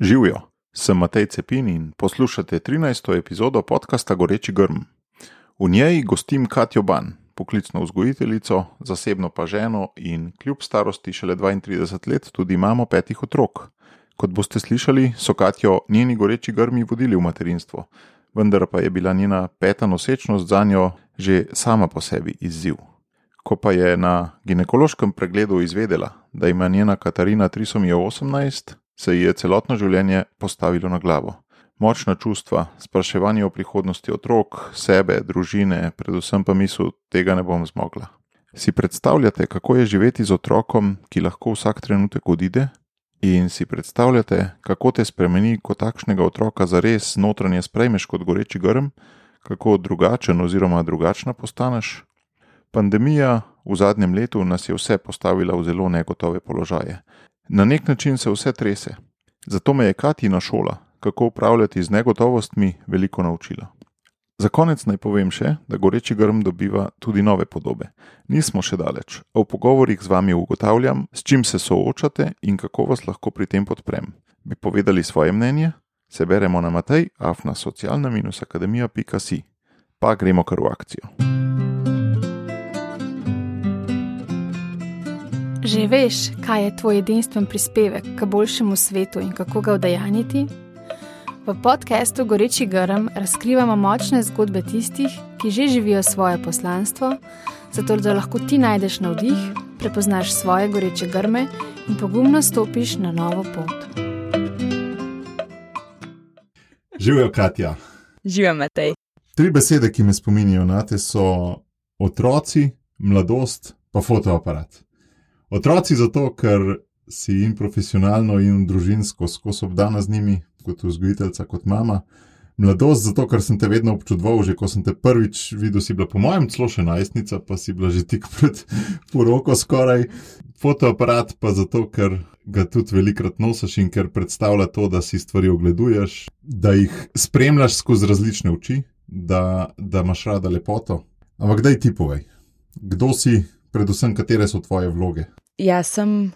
Živijo, sem Matej Cepin in poslušate 13. epizodo podcasta Goreči grm. V njej gostim Katjo Ban, poklicno vzgojiteljico, zasebno pa ženo in kljub starosti šele 32 let tudi imamo petih otrok. Kot boste slišali, so Katjo njeni goreči grmi vodili v materinstvo, vendar pa je bila njena peta nosečnost za njo že sama po sebi izziv. Ko pa je na ginekološkem pregledu izvedela, da ima njena Katarina trisomijo 18, se ji je celotno življenje postavilo na glavo. Močna čustva, spraševanje o prihodnosti otrok, sebe, družine, predvsem pa misel, tega ne bom zmogla. Si predstavljate, kako je živeti z otrokom, ki lahko vsak trenutek odide? In si predstavljate, kako te spremeni, ko takšnega otroka zares notranje sprejmeš kot goreči grm, kako drugačen oziroma drugačna postaneš? Pandemija v zadnjem letu nas je vse postavila v zelo negotove položaje. Na nek način se vse trese. Zato me je Katina šola, kako upravljati z negotovostmi, veliko naučila. Za konec naj povem še, da goreči grm dobiva tudi nove podobe. Nismo še daleč, a v pogovorih z vami ugotavljam, s čim se soočate in kako vas lahko pri tem podprem. Bi povedali svoje mnenje? Se beremo na Matej, afna socialna-akademija.si. Pa gremo kar v akcijo. Že veš, kaj je tvoj edinstven prispevek k boljšemu svetu in kako ga udejaniti? V podkastu Goreči grm razkrivamo močne zgodbe tistih, ki že živijo svoje poslanstvo, zato da lahko ti najdeš navdih, prepoznaš svoje goreče grme in pogumno stopiš na novo pot. Živijo, Katja. Živijo, Matej. Tri besede, ki me spominjajo na te, so otroci, mladost, pa fotoaparat. Otroci zato, ker si jim profesionalno in družinsko skozi obdana z njimi, kot vzgojiteljica, kot mama. Mladost zato, ker sem te vedno občudoval, že ko sem te prvič videl, si bila po mojem celo še najstnica, pa si bila že tik pred poroko skoraj. Fotoaparat pa zato, ker ga tudi velikrat nosiš in ker predstavlja to, da si stvari ogleduješ, da jih spremljaš skozi različne oči, da, da imaš rada lepoto. Ampak daj ti povej, kdo si, predvsem katere so tvoje vloge? Jaz sem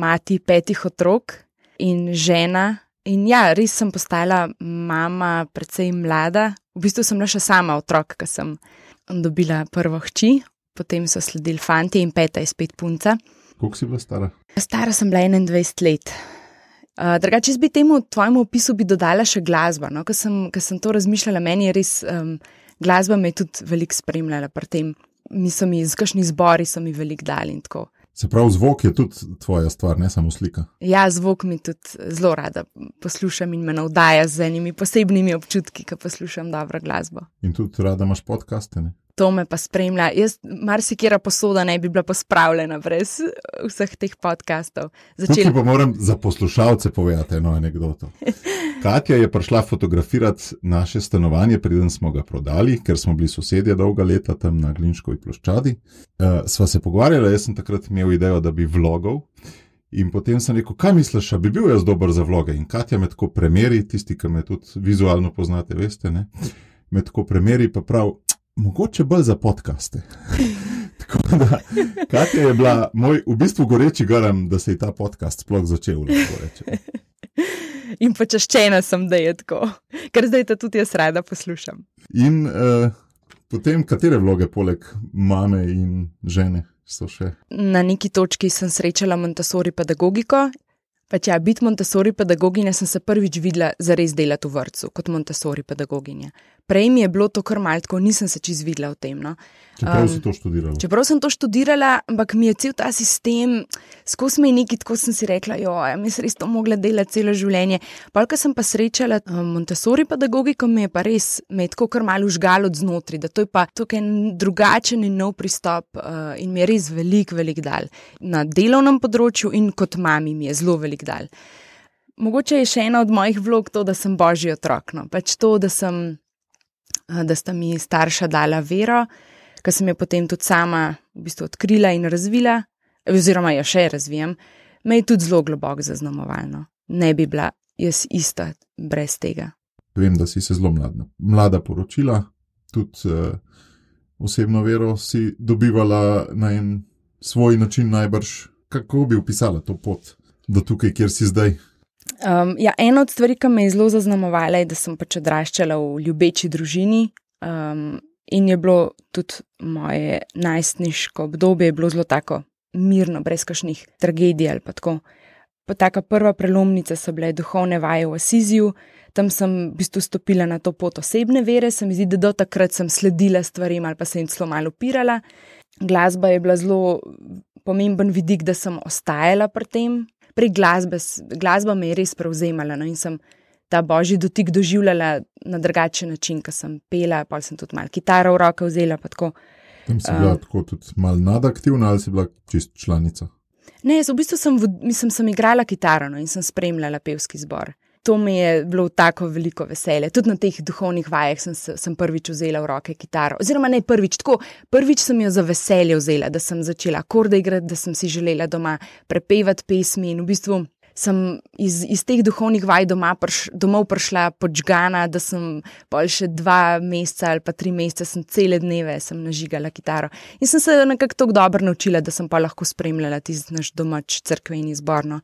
mati petih otrok in žena. In ja, res sem postala mama, predvsej mlada. V bistvu sem bila še sama otrok, ker sem dobila prvo hči, potem so sledili fanti in peta je spet punca. Koliko si bila stara? Stara sem bila 21 let. Uh, drugače, jaz bi temu tvojemu opisu bi dodala še glasbo. No? Ker sem, sem to razmišljala, meni je res um, glasba me tudi veliko spremljala pri tem. Mi so mi, z kakšni zbori so mi veliko dali in tako. Se pravi, zvok je tudi tvoja stvar, ne samo slika. Ja, zvok mi tudi zelo rada poslušam in me navdaja z enimi posebnimi občutki, ko poslušam dobro glasbo. In tudi rada imaš podcaste. Ne? To me pa spremlja. Jaz, marsikera posoda ne bi bila pospravljena brez vseh teh podkastov. Začel... Tukaj pa moram za poslušalce povedati eno anegdoto. Katja je prišla fotografirati naše stanovanje, preden smo ga prodali, ker smo bili sosedje dolga leta tam na Glinškovi ploščadi. Uh, sva se pogovarjala, jaz sem takrat imel idejo, da bi vlogov. In potem sem rekel, kaj misliš, bi bil jaz dober za vloge. In Katja me tako premeri, tisti, ki me tudi vizualno poznate, veste, ne? me tako premeri, pa prav, mogoče bolj za podkaste. Tako da, Katja je bila moj, v bistvu, goreči garam, da se je ta podcast sploh začel. In počaščena sem, da je tako, ker zdaj to tudi jaz rada poslušam. In uh, potem, katere vloge, poleg mame in žene, so še? Na neki točki sem srečala Montessori pedagogiko. Pač ja, biti Montessori pedagoginja sem se prvič videla za res delati v vrtu kot Montessori pedagoginja prej mi je bilo to kar malce, nisem se čez videla v tem. No. Čeprav um, si to študirala. Čeprav sem to študirala, ampak mi je cel ta sistem, skozi me je neki, tako sem si rekla, jo, ja, mi se res to mogla delati celo življenje. Polka sem pa srečala um, Montessori pedagogiko, mi je pa res, me je tako kar malo žgal od znotraj, da to je pa tukaj drugačen in nov pristop uh, in mi je res velik, velik dal. Na delovnem področju in kot mami mi je zelo velik dal. Mogoče je še ena od mojih vlog to, da sem božji otrok. No. Pač to, da sem da sta mi starša dala vero, ki sem jo potem tudi sama v bistvu odkrila in razvila, oziroma jo še razvijam, me je tudi zelo globoko zaznamovalno. Ne bi bila jaz ista brez tega. Vem, da si se zelo mlada, mlada poročila, tudi uh, osebno vero si dobivala na en svoj način, najbrž. Kako bi opisala to pot do tukaj, kjer si zdaj? Um, ja, ena od stvari, ki me je zelo zaznamovala, je, da sem pač odraščala v ljubeči družini. Um, in je bilo tudi moje najstniško obdobje zelo tako mirno, brez kakšnih tragedij ali pa tako. Pa taka prva prelomnica so bile duhovne vaje v Asiziju, tam sem v bistvu stopila na to pot osebne vere, se mi zdi, da do takrat sem sledila stvarem ali pa se jim celo malo upirala. Glasba je bila zelo pomemben vidik, da sem ostajala pri tem. Pri glasbe, glasba me je res prevzemala no, in sem ta božji dotik doživljala na drugačen način, ko sem pela, pa sem tudi malo kitaro v roke vzela. Tam si bila uh, tako tudi malo nadaktivna ali si bila čist članica? Ne, v bistvu sem, mislim, sem igrala kitaro no, in sem spremljala pevski zbor. To mi je bilo tako veliko veselje. Tudi na teh duhovnih vajah sem, sem prvič vzela v roke kitaro. Oziroma, ne prvič, tako prvič sem jo za veselje vzela, da sem začela akorde igrati, da sem si želela doma prepevati pesmi in v bistvu sem iz, iz teh duhovnih vaj doma prš, domov prišla počgana, da sem pol še dva meseca ali pa tri mesece, sem cele dneve sem nažigala kitaro. In sem se nekako tako dobro naučila, da sem pa lahko spremljala tisti naš domač crkveni zborno.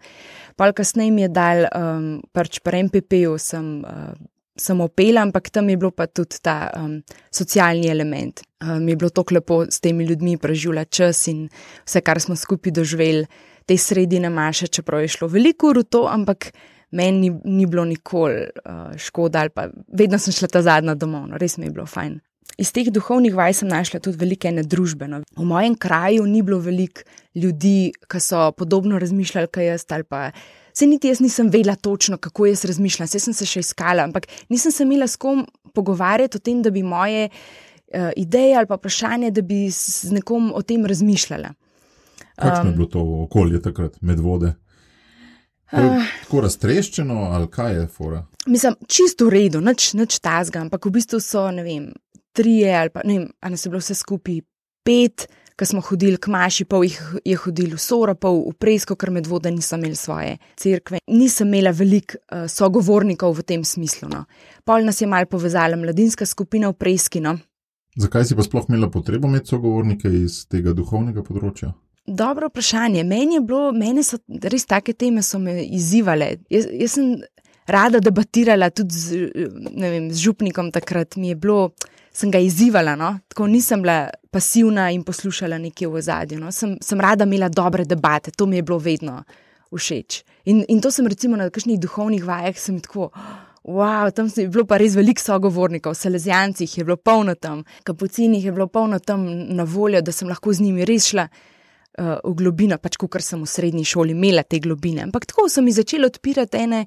Pol kasneje mi je dal um, pač pri MPP-ju sem. Uh, Sem opela, ampak tam je bil pa tudi ta um, socialni element. Um, je bilo tako lepo s temi ljudmi preživljati čas in vse, kar smo skupaj doživeli te sredine maše, čeprav je šlo veliko v to, ampak meni ni, ni bilo nikoli uh, škoda, ali pa vedno sem šla ta zadnja domov, no, res mi je bilo fajn. Iz teh duhovnih vaj sem našla tudi velike ene družbeno. V mojem kraju ni bilo veliko ljudi, ki so podobno razmišljali kot jaz, ali pa se niti jaz nisem vedela točno, kako jaz razmišljam, vse sem se še iskala, ampak nisem se imela s kom pogovarjati o tem, da bi moje uh, ideje ali pa vprašanje, da bi z nekom o tem razmišljala. Kakšno je bilo to okolje takrat, med vode? Uh, tako raztreščeno, ali kaj je fora? Mislim, čisto v redu, nič, nič tazga, ampak v bistvu so, ne vem, tri ali pa ne vem, ali so bilo vse skupaj pet, ki smo hodili k maši, pol jih je hodil v Sora, pol v Presko, ker med vode nisem imel svoje cerkve. Nisem imela veliko uh, sogovornikov v tem smislu. No. Pol nas je mal povezala mladinska skupina v Preski. No. Zakaj si pa sploh imela potrebo imeti sogovornike iz tega duhovnega področja? Dobro vprašanje. Meni je bilo, meni so res take teme, so me izzivale. Jaz, jaz sem rada debatirala tudi z, vem, z župnikom takrat, mi je bilo, sem ga izzivala. No? Tako nisem bila pasivna in poslušala nekaj v zadju. No? Sem, sem rada imela dobre debate, to mi je bilo vedno všeč. In, in to sem recimo na kakšnih duhovnih vajah, sem tako. Wow, tam je bilo pa res veliko sogovornikov, Selezijancih je bilo polno tam, kapucinih je bilo polno tam na voljo, da sem lahko z njimi res šla uh, v globino, pač kot sem v srednji šoli imela te globine. Ampak tako sem jih začela odpirati ene,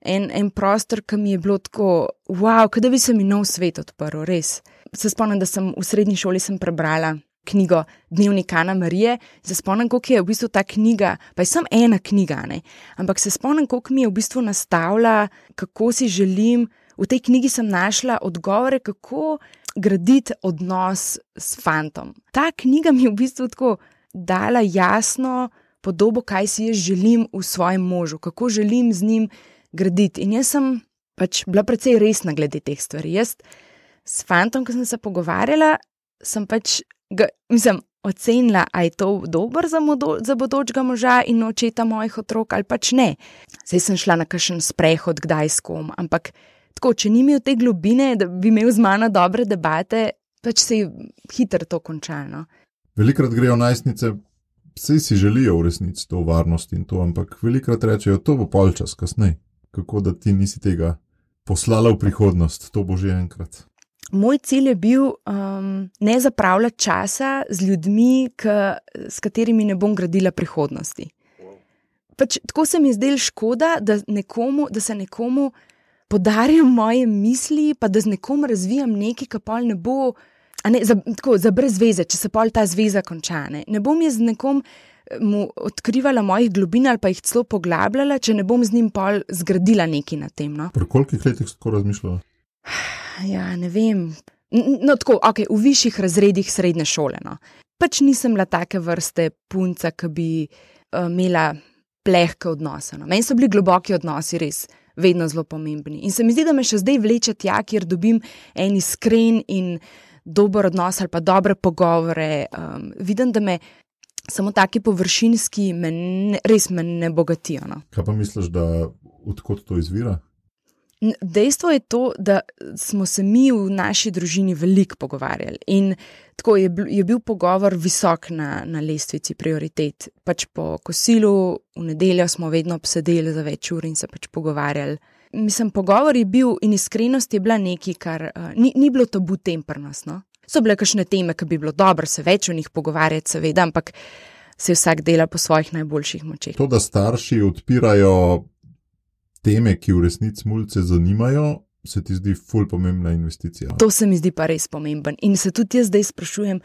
en, en prostor, ki mi je bilo tako, wow, da bi se mi nov svet odprl, res. Se spomnim, da sem v srednji šoli prebrala knjigo Dnevnik Ana Marije, se spomnim, koliko je v bistvu ta knjiga, pa je samo ena knjiga, ne? ampak se spomnim, koliko mi je v bistvu nastavila, kako si želim. V tej knjigi sem našla odgovore, kako graditi odnos s fantom. Ta knjiga mi je v bistvu tako dala jasno podobo, kaj si jaz želim v svojem možu, kako želim z njim graditi. In jaz sem pač bila precej resna glede teh stvari. Jaz s fantom, ki sem se pogovarjala, sem pač ga, mislim, ocenila, ali je to dobro za, za bodočega moža in očeta mojih otrok, ali pač ne. Zdaj sem šla na kakšen sprehod, kdaj s kom, ampak tako, če ni imel te globine, da bi imel z mano dobre debate, pač se je hitro to končalo. Velikrat grejo najstnice, vsi si želijo v resnici to varnost in to, ampak velikrat rečejo, to bo polčas kasneje. Kako da ti nisi tega poslala v prihodnost, to bo že enkrat. Moj cilj je bil um, ne zapravljati časa z ljudmi, k, s katerimi ne bom gradila prihodnosti. Pač, tako se mi je zdelo škoda, da, nekomu, da se nekomu podarjam moje misli, pa da z nekom razvijam nekaj, kar pa ne bo ne, za, tako, za brez veze, če se pol ta zveza konča. Ne, ne bom jaz z nekom eh, mu odkrivala mojih globin ali pa jih celo poglabljala, če ne bom z njim pol zgradila nekaj na tem. No. Pri kolikih letih si tako razmišljala? Ja, ne vem. No, tako, okay, v višjih razredih srednje šole. No. Pač nisem bila take vrste punca, ki bi uh, imela plehke odnose. No. Meni so bili globoki odnosi res. Vedno zelo pomembni. In se mi zdi, da me še zdaj vleče tja, kjer dobim en iskren in uh, dober odnos ali pa dobre pogovore. Um, vidim, da me samo taki površinski, me ne, res me ne bogatijo. No. Kaj pa misliš, da odkot to izvira? Dejstvo je to, da smo se mi v naši družini veliko pogovarjali in tako je, je bil pogovor visok na, na lestvici prioritet. Pač po kosilu v nedeljo smo vedno obsedeli za več ur in se pač pogovarjali. Mislim, pogovor je bil in iskrenost je bila nekaj, kar uh, ni, ni bilo tabu tempernost. No? So bile kakšne teme, ki bi bilo dobro se več o njih pogovarjati, seveda, ampak se vsak dela po svojih najboljših močeh. To, da starši odpirajo teme, ki v resnici mulce zanimajo, se ti zdi ful pomembna investicija. To se mi zdi pa res pomemben. In se tudi jaz zdaj sprašujem,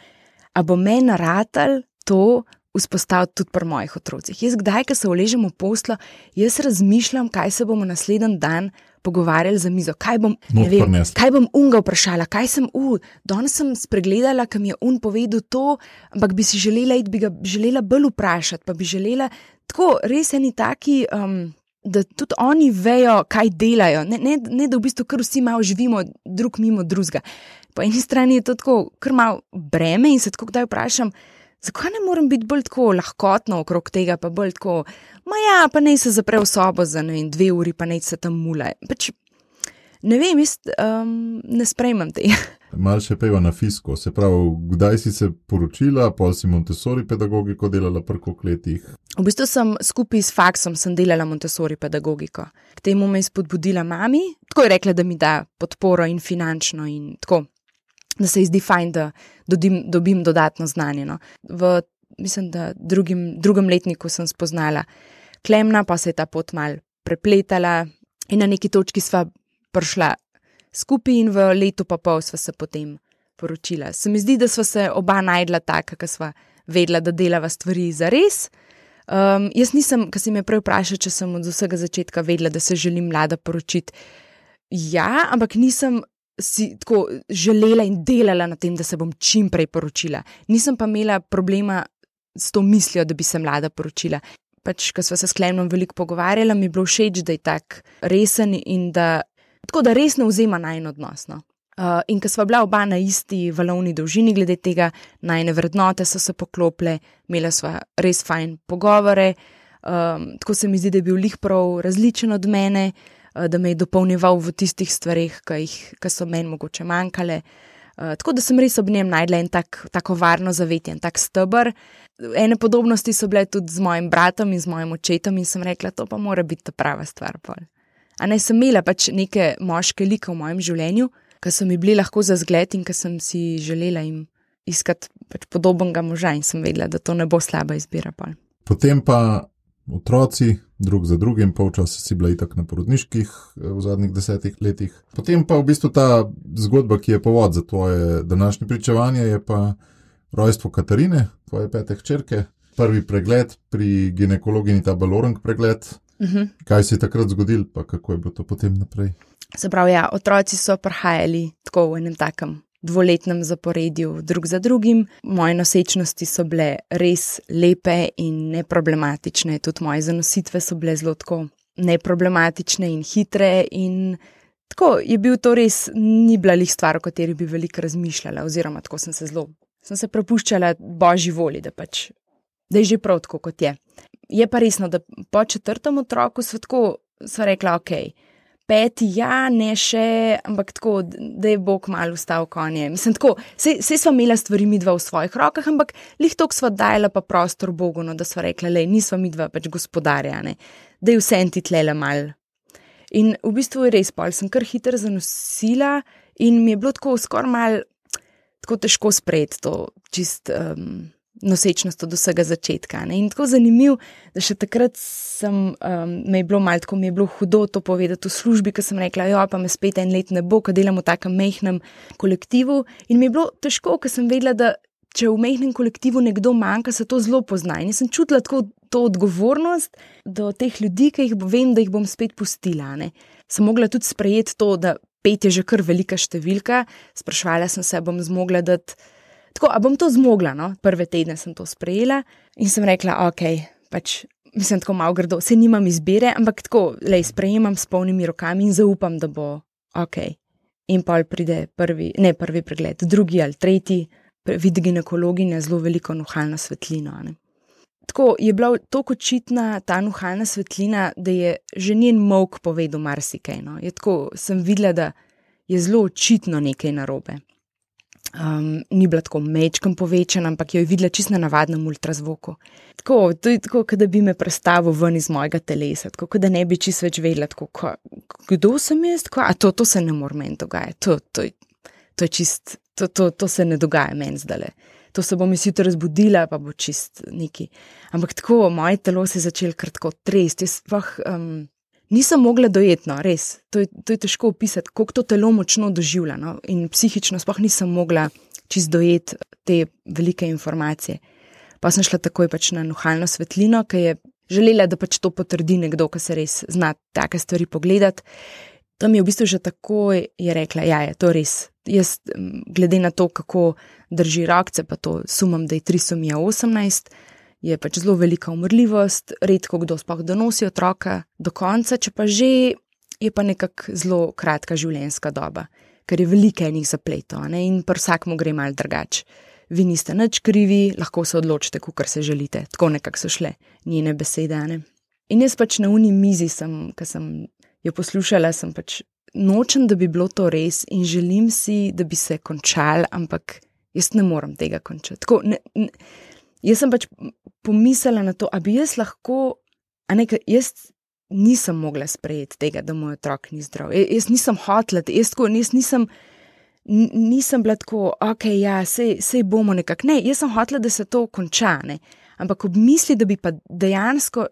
a bo meni ratelj to vzpostaviti tudi pri mojih otrocih. Jaz, kdaj, ko se uležem v poslo, jaz razmišljam, kaj se bomo naslednji dan. Pogovarjali za mizo, kaj bom, vem, kaj bom unga vprašala, kaj sem u. Danes sem spregledala, kam je un povedal to, ampak bi si želela, bi ga želela bolj vprašati, pa bi želela tako res eni taki. Um, da tudi oni vejo, kaj delajo, ne, ne, ne da v bistvu kar vsi malo živimo, drug mimo drugega. Po eni strani je to tako, kar malo breme in se tako kdaj vprašam, zakaj ne morem biti bolj tako lahkotno okrog tega, pa bolj tako, maja, pa naj se zapre v sobo za ne in dve uri, pa naj se tam mule. Pač, ne vem, jaz um, ne sprejmem tega. Mal še peva na fisko, se pravi, kdaj si se poročila, pa si Montessori pedagogiko delala preko letih? V bistvu sem skupaj s faksom delala Montessori pedagogiko. K temu me je spodbudila mami, tako je rekla, da mi da podporo in finančno in tako, da se ji zdi fajn, da dobim, dobim dodatno znanje. No. V mislim, drugim, drugem letniku sem spoznala Klemna, pa se je ta pot mal prepletala in na neki točki sva prišla skupaj in v letu pa pol sva se potem poročila. Se mi zdi, da sva se oba najdla tako, da sva vedela, da delava stvari za res. Um, jaz nisem, kar si me prej vprašal, če sem od vsega začetka vedela, da se želim mlada poročiti. Ja, ampak nisem si tako želela in delala na tem, da se bom čim prej poročila. Nisem pa imela problema s to mislijo, da bi se mlada poročila. Pač, ko smo se s Klemnom veliko pogovarjali, mi je bilo všeč, da je tako resen in da tako da res ne vzema najno odnos. No. Uh, in ker smo bila oba na isti valovni dolžini, glede tega, najne vrednote so se poklopile, imela sva res fajn pogovore. Um, tako se mi zdi, da je bil lih prav različen od mene, uh, da me je dopolnjeval v tistih stvarih, ki so meni mogoče manjkale. Uh, tako da sem res ob njem najdla en tak, tako varno zavetje, en tak stebr. Ene podobnosti so bile tudi z mojim bratom in z mojim očetom, in sem rekla, to pa mora biti ta prava stvar. Pol. A naj sem imela pač neke moške like v mojem življenju, ki so mi bili lahko za zgled in ki sem si želela jim iskati pač podobnega moža in sem vedela, da to ne bo slaba izbira. Pa. Potem pa otroci, drug za drugim, polčas si bila itak na porodniških eh, v zadnjih desetih letih. Potem pa v bistvu ta zgodba, ki je povod za tvoje današnje pričevanje, je pa rojstvo Katarine, tvoje pete hčerke. Prvi pregled pri ginekologini, ta balorang pregled, Uh mhm. -huh. Kaj se je takrat zgodilo, pa kako je bilo to potem naprej? Se pravi, ja, otroci so prihajali tako v enem takem dvoletnem zaporedju, drug za drugim. Moje nosečnosti so bile res lepe in neproblematične, tudi moje zanositve so bile zelo neproblematične in hitre. In tako je bil to res, ni bila lih stvar, o kateri bi veliko razmišljala, oziroma tako sem se zelo, sem se prepuščala božji volji, da pač, da je že prav tako, kot je je pa resno, da po četrtem otroku so tako, so rekla, ok, peti, ja, ne še, ampak tako, da je Bog malo ustal konje. Mislim, tako, vse smo imeli stvari mi dva v svojih rokah, ampak lih tok smo dajali pa prostor Bogu, no, da so rekli, le, nismo mi dva pač gospodarjane, da je vse en ti tlele mal. In v bistvu je res, pol sem kar hiter zanosila in mi je bilo tako skoraj mal, tako težko sprejeti to čist. Um, nosečnost od vsega začetka. Ne? In tako zanimivo, da še takrat sem, um, me je bilo malo tako, mi je bilo hudo to povedati v službi, ker sem rekla, jo pa me spet en let ne bo, ker delam v takem mehkem kolektivu. In mi je bilo težko, ker sem vedela, da če v mehkem kolektivu nekdo manjka, se to zelo pozna. In sem čutila tako to odgovornost do teh ljudi, ki jih vem, da jih bom spet pustila. Ne? Sem mogla tudi sprejeti to, da pet je že kar velika številka, sprašvala sem se, bom zmogla dati. Tako, a bom to zmogla, no? prve tedne sem to sprejela in sem rekla, ok, pač mislim tako malo grdo, se nimam izbire, ampak tako, le sprejemam s polnimi rokami in zaupam, da bo ok. In pa pride prvi, ne prvi pregled, drugi ali tretji, vidi ginekologinja zelo veliko nuhalno svetlino. Ne? tako je bila tako očitna ta nuhalna svetlina, da je že njen mok povedal marsikaj. No. Je tako, sem videla, da je zelo očitno nekaj narobe. Um, ni bila tako mečkam povečana, ampak jo je videla čisto na navadnem ultrazvoku. Tako, to je tako, da bi me predstavil ven iz mojega telesa, tako da ne bi čisto več vedela, tako, ko, kdo sem jaz, tako, a to, to se ne more meni dogajati, to, to, to je čist, to, to, to se ne dogaja meni zdaj to se bom jutri razbudila, pa bo čist neki. Ampak tako, moje telo se je začelo kratko tresti. Jaz sploh um, nisem mogla dojeti, no, res. To je, to je težko opisati, kako to telo močno doživlja. No? In psihično sploh nisem mogla čist dojeti te velike informacije. Pa sem šla takoj pač na nuhalno svetlino, ki je želela, da pač to potrdi nekdo, ki se res zna take stvari pogledati. Tam je v bistvu že takoj rekla, da ja, je to res. Jaz, glede na to, kako drži rakce, pa to sumam, da je trisomija 18, je pač zelo velika umrljivost, redko kdo sploh donosi otroka do konca, če pa že je pa nekako zelo kratka življenjska doba, ker je veliko enih zapletov ne? in pa vsak mu gre mal drugače. Vi niste nič krivi, lahko se odločite, kar se želite. Tako nekako so šle njene besede. Ne? In jaz pač na uni mizi, ki sem jo poslušala, sem pač nočem, da bi bilo to res in želim si, da bi se končal, ampak jaz ne morem tega končati. Tako, ne, ne, jaz sem pač pomislila na to, da bi jaz lahko, a ne, jaz nisem mogla sprejeti tega, da moj otrok ni zdrav. Jaz, jaz nisem hotla, jaz, tako, jaz nisem. Nisem bila tako, ok, ja, sej bomo nekako. Ne, jaz sem hotela, da se to konča. Ne. Ampak ob misli, da bi pa dejansko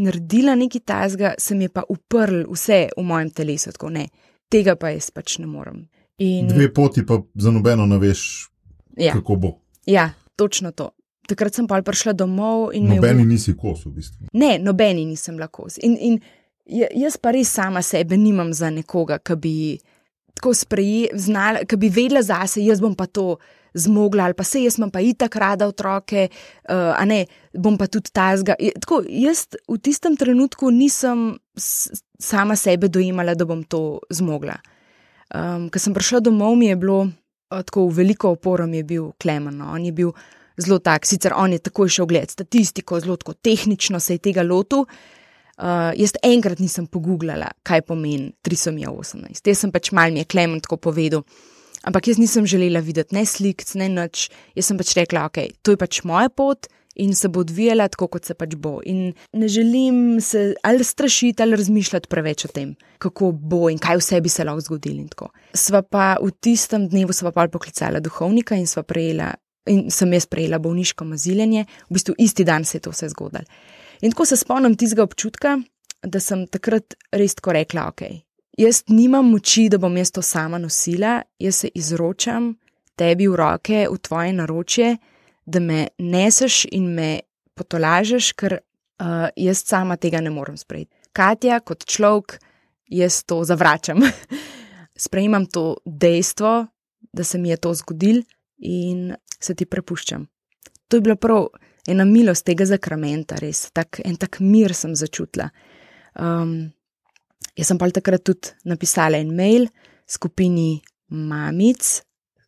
naredila nekaj tajnega, se mi je pa uprl vse v mojem telesu. Tako, ne, tega pa jaz pač ne morem. In... Dve poti pa za nobeno ne veš, ja. kako bo. Ja, točno to. Takrat sem pa prišla domov in. Nobeni nisi kos, v bistvu. Ne, nobeni nisem lahko. In, in jaz pa res sama sebe nimam za nekoga, ki bi tako sprejela, ki bi vedela zase, jaz bom pa to zmogla, ali pa se jaz imam pa itak rada otroke, uh, a ne, bom pa tudi ta zga. Tako, jaz v tistem trenutku nisem sama sebe dojemala, da bom to zmogla. Um, Ker sem prišla domov, mi je bilo uh, tako veliko oporo, mi je bil Klemen. No. On je bil zelo tak, sicer on je takoj šel gledati statistiko, zelo tehnično se je tega lotil. Uh, jaz enkrat nisem pogooglala, kaj pomeni 318. Jaz sem pač mal mi je Klemen tako povedal. Ampak jaz nisem želela videti ne slik, ne noč. Jaz sem pač rekla, ok, to je pač moja pot in se bo odvijala tako, kot se pač bo. In ne želim se ali strašiti ali razmišljati preveč o tem, kako bo in kaj vse bi se lahko zgodilo. Sva pa v tistem dnevu sva pa poklicala duhovnika in sva prejela. In sem jaz prejela bolniško maziljenje, v bistvu isti dan se je to vse zgodilo. In tako se spomnim tistega občutka, da sem takrat res tako rekla, ok, jaz nimam moči, da bom jaz to sama nosila, jaz se izročam tebi v roke, v tvoje naročje, da me neseš in me potolažeš, ker uh, jaz sama tega ne morem sprejeti. Katja, kot človek, jaz to zavračam. Sprejemam to dejstvo, da se mi je to zgodil in se ti prepuščam. To je bila prav ena milost tega zakramenta, res tak, en tak mir sem začutila. Um, Jaz sem pa takrat tudi napisala en mail skupini mamic,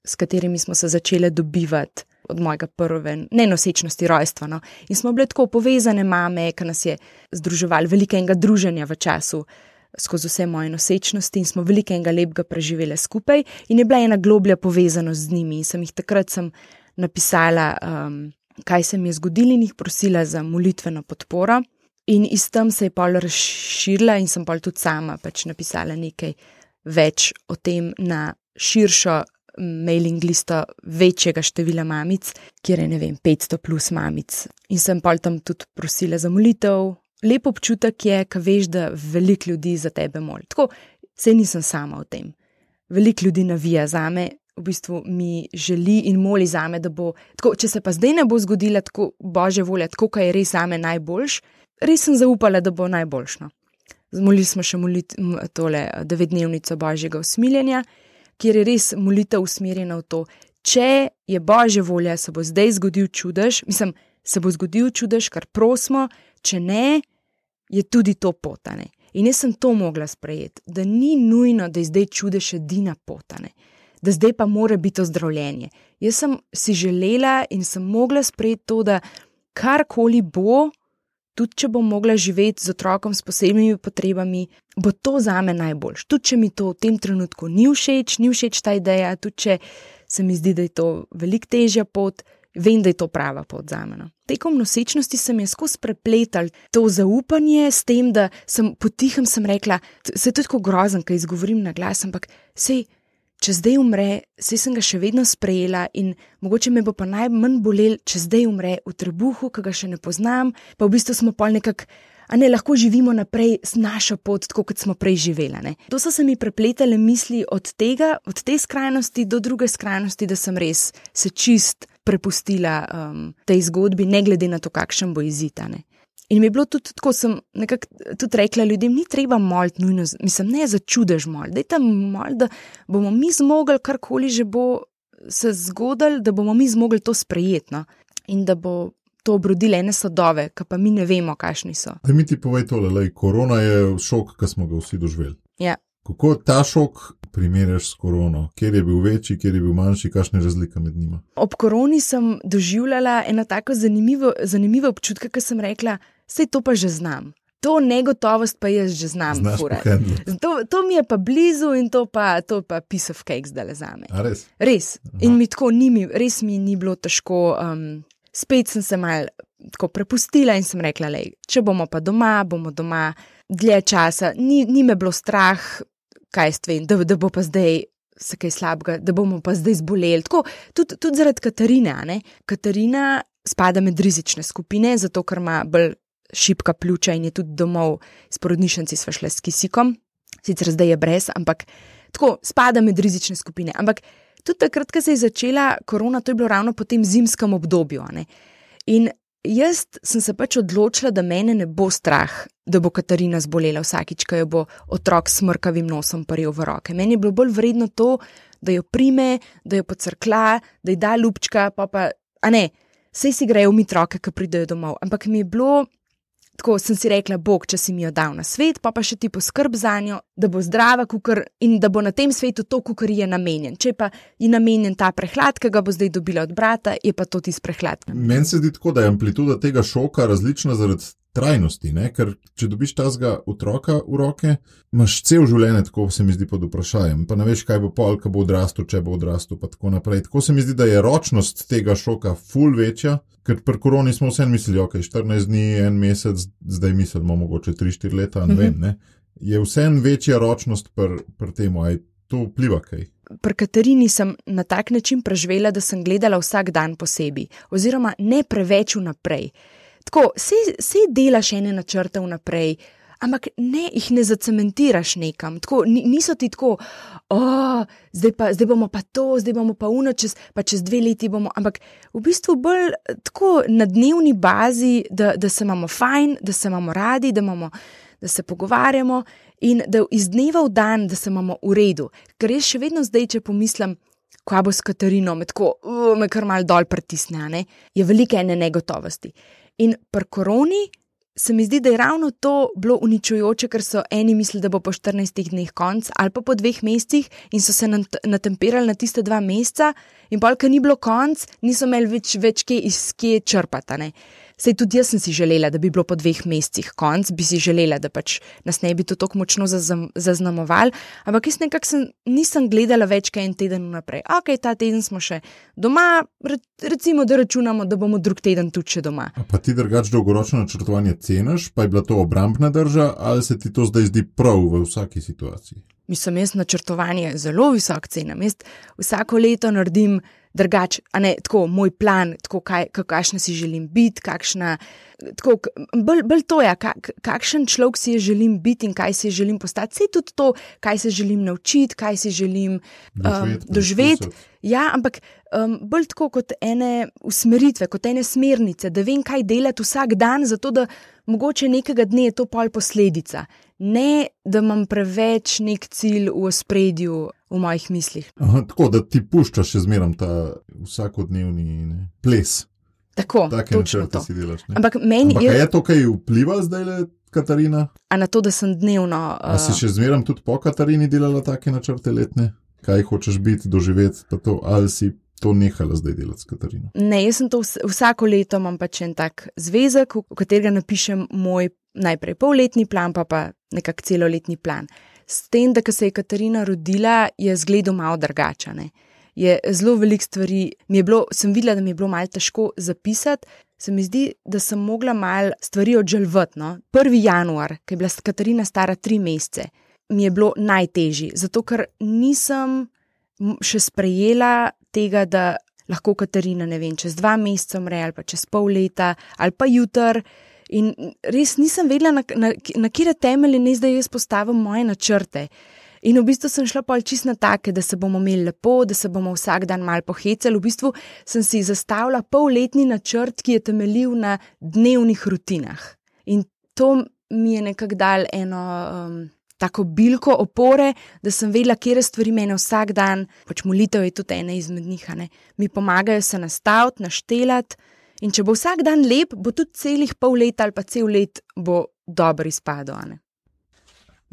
s katerimi smo se začele dobivati od mojega prve nenosečnosti rojstva. No. In smo bile tako povezane mame, ki nas je združevalo velikega druženja v času. Skozi vse moje nosečnosti in smo velikega lepega preživeli skupaj, in je bila ena globlja povezanost z njimi. In sem jih takrat sem napisala, um, kaj se mi je zgodilo, in jih prosila za molitveno podporo. In iz tam se je pol razširila, in sem pol tudi sama pač napisala nekaj več o tem na širšo mailing listo večjega števila mamic, kjer je ne vem, 500 plus mamic. In sem pol tam tudi prosila za molitev. Lep občutek je, ko veš, da veliko ljudi za tebe moli. Tako se nisem sama v tem. Veliko ljudi navija za me, v bistvu mi želi in moli za me, da bo. Tako, če se pa zdaj ne bo zgodila tako božja volja, tako kaj je res za me najboljš, res sem zaupala, da bo najboljšno. Zmolili smo še molit, tole devetdnevnico Božjega usmiljenja, kjer je res molitev usmerjena v to, če je Božja volja, se bo zdaj zgodil čudež, mislim, se bo zgodil čudež, kar prosimo, če ne, je tudi to potane. In jaz sem to mogla sprejeti, da ni nujno, da je zdaj čudež edina potane, da zdaj pa mora biti ozdravljenje. Jaz sem si želela in sem mogla sprejeti to, da karkoli bo, tudi če bom mogla živeti z otrokom s posebnimi potrebami, bo to za me najboljš. Tudi če mi to v tem trenutku ni všeč, ni všeč ta ideja, tudi če se mi zdi, da je to veliko težja pot, vem, da je to prava pot za me. No. Tekom nosečnosti sem jaz skozi prepletal to zaupanje s tem, da sem potihem sem rekla, se je tako grozen, kaj izgovorim na glas, ampak sej. Če zdaj umre, se sem ga še vedno sprejela in mogoče me bo pa najmanj bolel, če zdaj umre v trebuhu, ki ga še ne poznam, pa v bistvu smo pol nekako, a ne lahko živimo naprej s našo pot, tako kot smo prej živela. Ne? To so se mi prepletale misli od tega, od te skrajnosti do druge skrajnosti, da sem res se čist prepustila um, tej zgodbi, ne glede na to, kakšen bo izitane. In mi je bilo tudi tako, sem nekako tudi rekla ljudem, ni treba moliti nujno, mislim, ne začudež mol, da je tam mol, da bomo mi zmogli, karkoli že bo se zgodilo, da bomo mi zmogli to sprejetno in da bo to obrodile ene sadove, ki pa mi ne vemo, kakšni so. Da mi ti povej tole, lej, korona je šok, ki smo ga vsi doživeli. Ja. Kako ta šok primerjaš s korono, kjer je bil večji, kjer je bil manjši, kakšne razlike med njima? Ob koroni sem doživljala eno tako zanimivo, zanimivo občutek, ki sem rekla, Vse to pa že znam. To negotovost pa jaz že znam. To, to mi je pa blizu in to pa, to pa piece of cake zdaj le za me. Res. res. In mi tako ni, res mi ni bilo težko. Um, spet sem se mal tako prepustila in sem rekla, lej, če bomo pa doma, bomo doma dlje časa. Ni, ni me bilo strah, kaj stvem, da, da bo pa zdaj. Se kaj slabega, da bomo pa zdaj zboleli. Tako, tudi, tudi zaradi Katarine. Katarina spada med rizične skupine, zato ker ima bolj šipka pljuča in je tudi domov s porodnišnici šla s kisikom, sicer zdaj je brez, ampak tako spada med rizične skupine. Ampak tudi takrat, ko se je začela korona, to je bilo ravno po tem zimskem obdobju. In jaz sem se pač odločila, da mene ne bo strah, da bo Katarina zbolela vsakič, ko jo bo otrok s mrkavim nosom paril v roke. Meni je bilo bolj vredno to, da jo prime, da jo pocrkla, da ji da lupčka, pa pa, a ne. Vse si grejo mi troke, ki pridejo domov. Ampak mi je bilo Tako sem si rekla, Bog, če si mi jo dal na svet, pa pa še ti poskrb za njo, da bo zdrava kukar in da bo na tem svetu to, kar ji je namenjen. Če pa ji namenjen ta prehlad, ki ga bo zdaj dobila od brata, je pa to tisti prehlad. Meni se zdi tako, da je amplituda tega šoka različna zaradi trajnosti. Ne? Ker če dobiš tazga otroka v roke, imaš cel življenje, tako se mi zdi pod vprašanjem. Pa ne veš, kaj bo pol, kaj bo odrastel, če bo odrastel, pa tako naprej. Tako se mi zdi, da je ročnost tega šoka ful večja. Ker pri koroni smo vse mislili, je 14 dni, en mesec, zdaj mislimo mogoče 3-4 leta. Ne -hmm. vem, ne? Je vseeno večja ročnost pri pr tem, aj to vpliva kaj. Pri Katarini sem na tak način preživela, da sem gledala vsak dan posebej, oziroma ne preveč vnaprej. Tako, se delaš ene načrte vnaprej, ampak ne jih ne zacementiraš nekam. Tako, niso ti tako, oh, zdaj, pa, zdaj bomo pa to, zdaj bomo pa uno, čez, pa čez dve leti bomo. Ampak v bistvu bolj tako na dnevni bazi, da, da se imamo fajn, da se imamo radi, da, imamo, da se pogovarjamo in da iz dneva v dan, da se imamo v redu. Ker jaz še vedno zdaj, če pomislim. Kaj bo s Katarino, me tako, uh, me kar mal dol pritisne, je velike ene negotovosti. In pri koroni se mi zdi, da je ravno to bilo uničujoče, ker so eni mislili, da bo po 14 dneh konc ali pa po dveh mesecih in so se natemperali na tiste dva meseca, in ker ni bilo konc, niso imeli več, več kje iz kje črpati. Sej tudi jaz sem si želela, da bi bilo po dveh mesecih konc, bi si želela, da pač nas ne bi to tako močno zaznamoval, ampak jaz nekako sem, nisem gledala več kaj en teden naprej. Ok, ta teden smo še doma, recimo, da računamo, da bomo drug teden tudi še doma. A pa ti drugač dolgoročno načrtovanje ceniš, pa je bila to obrambna drža, ali se ti to zdaj zdi prav v vsaki situaciji? Mislim, jaz načrtovanje zelo visok cenim. Jaz vsako leto naredim drugače, a ne tako moj plan, tako kaj, kakšna si želim biti, kakšna. Tako, bolj, bolj to je, kak, kakšen človek si želim biti in kaj si želim postati. Vse tudi to, kaj se želim naučiti, kaj si želim um, doživeti. Ja, ampak um, bolj tako kot ene usmeritve, kot ene smernice, da vem, kaj delati vsak dan, zato da mogoče nekega dne je to pol posledica. Ne, da imam preveč nek cilj v ospredju v mojih mislih. Aha, tako da ti puščaš še zmeraj ta vsakodnevni ne, ples. Tako, točno to. Delaš, Ampak meni Ampak je... je to, kaj vpliva zdaj le, Katarina? A na to, da sem dnevno. Uh... A si še zmeraj tudi po Katarini delala take načrte letne? Kaj hočeš biti, doživeti, pa to, ali si to nehala zdaj delati s Katarino? Ne, jaz sem to vs vsako leto imam pač en tak zvezek, v katerega napišem moj najprej polletni plan, pa pa nekak celoletni plan. S tem, da se je Katarina rodila, je zgledal malo drugačen. Je zelo velik stvari, mi je bilo, sem videla, da mi je bilo malo težko zapisati. Se mi zdi, da sem mogla malo stvari odželvati. No? 1. januar, ki je bila Katarina stara tri mesece, mi je bilo najtežje, zato ker nisem še sprejela tega, da lahko Katarina, ne vem, čez dva meseca umre ali pa čez pol leta ali pa jutr. In res nisem vedela, na, na, na kire temelje ne zdaj jaz postavim moje načrte. In v bistvu sem šla pa čist na take, da se bomo imeli lepo, da se bomo vsak dan mal pohecali. V bistvu sem si zastavila polletni načrt, ki je temeljil na dnevnih rutinah. In to mi je nekako dal eno um, tako bilko opore, da sem vedela, kje stvari meni vsak dan, pač molitev je tudi ena izmed njih, ne, mi pomagajo se nastaviti, naštelati. In če bo vsak dan lep, bo tudi celih pol leta ali pa cel let bo dobro izpadlo.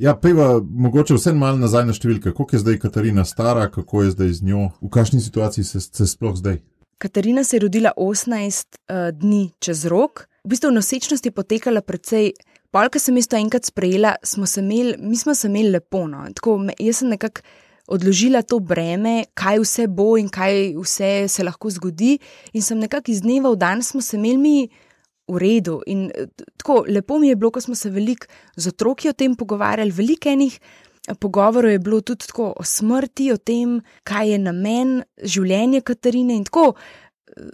Ja, peva, mogoče vse malo nazaj na številke. Kako je zdaj Katarina stara, kako je zdaj z njo, v kakšni situaciji se, se sploh zdaj? Katarina se je rodila 18 uh, eh, dni čez rok, v bistvu nosečnost je potekala precej. Polka sem isto enkrat sprejela, smo se imeli, mi smo se imeli lepo. No. Tako, jaz sem nekako odložila to breme, kaj vse bo in kaj vse se lahko zgodi. In sem nekako iz dneva v dan smo se imeli v redu. In tako lepo mi je bilo, ko smo se veliko z otroki o tem pogovarjali, veliko enih. Pogovorov je bilo tudi tako o smrti, o tem, kaj je namen življenja Katarine in tako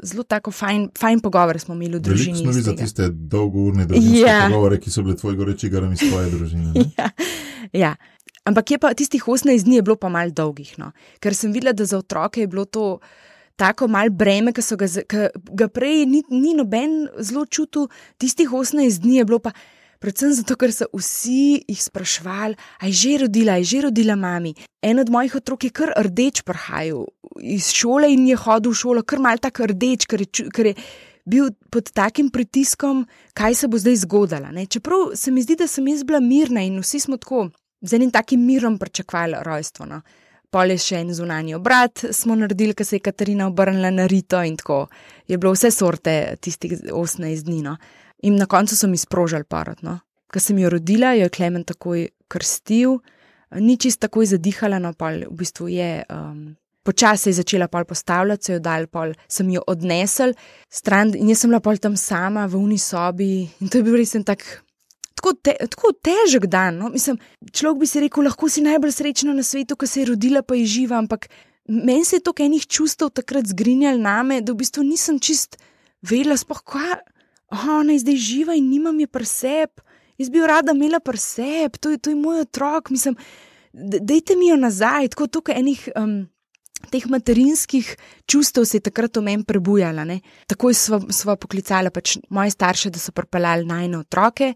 zelo tako fajn, fajn pogovor smo imeli v družini. Smo videli tiste dolgourne družinske ja. pogovore, ki so bile tvoje goreči garam iz tvoje družine. ja. ja. Ampak je pa tistih 18 dni bilo pa mal dolgih, no? ker sem videla, da za otroke je bilo to tako mal breme, ki so ga, ga prej ni, ni noben zelo čutil, tistih 18 dni je bilo pa. Predvsem zato, ker so vsi jih sprašvali, aj že rodila, aj že rodila mami. En od mojih otrok je kar rdeč prihajal iz šole in je hodil v šolo, kar mal tako rdeč, ker je, ker je bil pod takim pritiskom, kaj se bo zdaj zgodilo. Čeprav se mi zdi, da sem jaz bila mirna in vsi smo tako z enim takim mirom pričakovali rojstvo. No. Pol je še en zunanji obrat, smo naredili, ker se je Katarina obrnila na rito in tako je bilo vse sorte tistih 18 dni. No. In na koncu so mi sprožili parod. No. Ko sem jo rodila, jo je Klemen takoj krstil, ni čist takoj zadihala, no pa v bistvu je. Um, Počasi je začela pol postavljati, se jo dal, pol sem jo odnesel stran in jaz sem bila pol tam sama v uni sobi in to je bil res en tak. Tako, te, tako težek dan. No? Mislim, človek bi si rekel, lahko si najbolj srečna na svetu, ko se je rodila, pa je živa, ampak meni se je toliko enih čustev takrat zgrinjalo name, da v bistvu nisem čist vedela, spoh kaj ona je zdaj živa in nimam je preseb, jaz bi jo rada imela preseb, to, to je moj otrok, mislim, dajte mi jo nazaj, tako tukaj enih. Um, Teh materinskih čustev se je takrat v meni prebujala. Ne? Takoj smo poklicali pač moje starše, da so pripeljali najne otroke,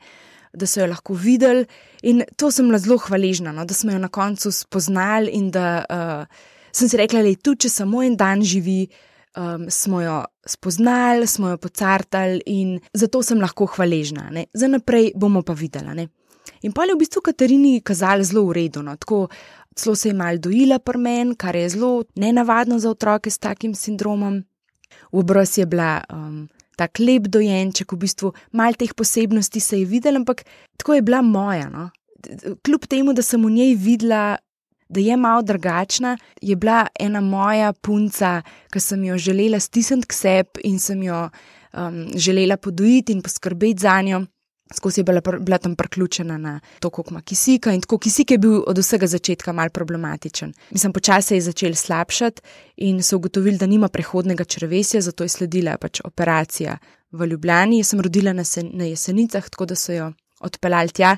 da so jo lahko videli. In to sem bila zelo hvaležna, no? da smo jo na koncu spoznali in da uh, sem si rekla, da je tu, če samo en dan živi, um, smo jo spoznali, smo jo pocartali in zato sem lahko hvaležna. Ne? Za naprej bomo pa videli. Ne? In pa je v bistvu Katarini kazali zelo. No? Tako, celo se je mal dojila prmen, kar je zelo nenavadno za otroke s takim sindromom. V obraz je bila um, tako lep dojenček, v bistvu mal teh posebnosti se je videl, ampak tako je bila moja. No? Kljub temu, da sem v njej videla da je malo drugačna, je bila ena moja punca, ki sem jo želela stisniti k sebi in sem jo um, želela podojiti in poskrbeti za njo. Skozi je bila, bila tam priključena na to, kako ima kisika. In tako kisik je bil od vsega začetka mal problematičen. Mislim, počasi je začel slabšati in so ugotovili, da nima prehodnega črvesja, zato je sledila pač operacija v Ljubljani. Jaz sem rodila na, sen, na jesenicah, tako da so jo odpeljali tja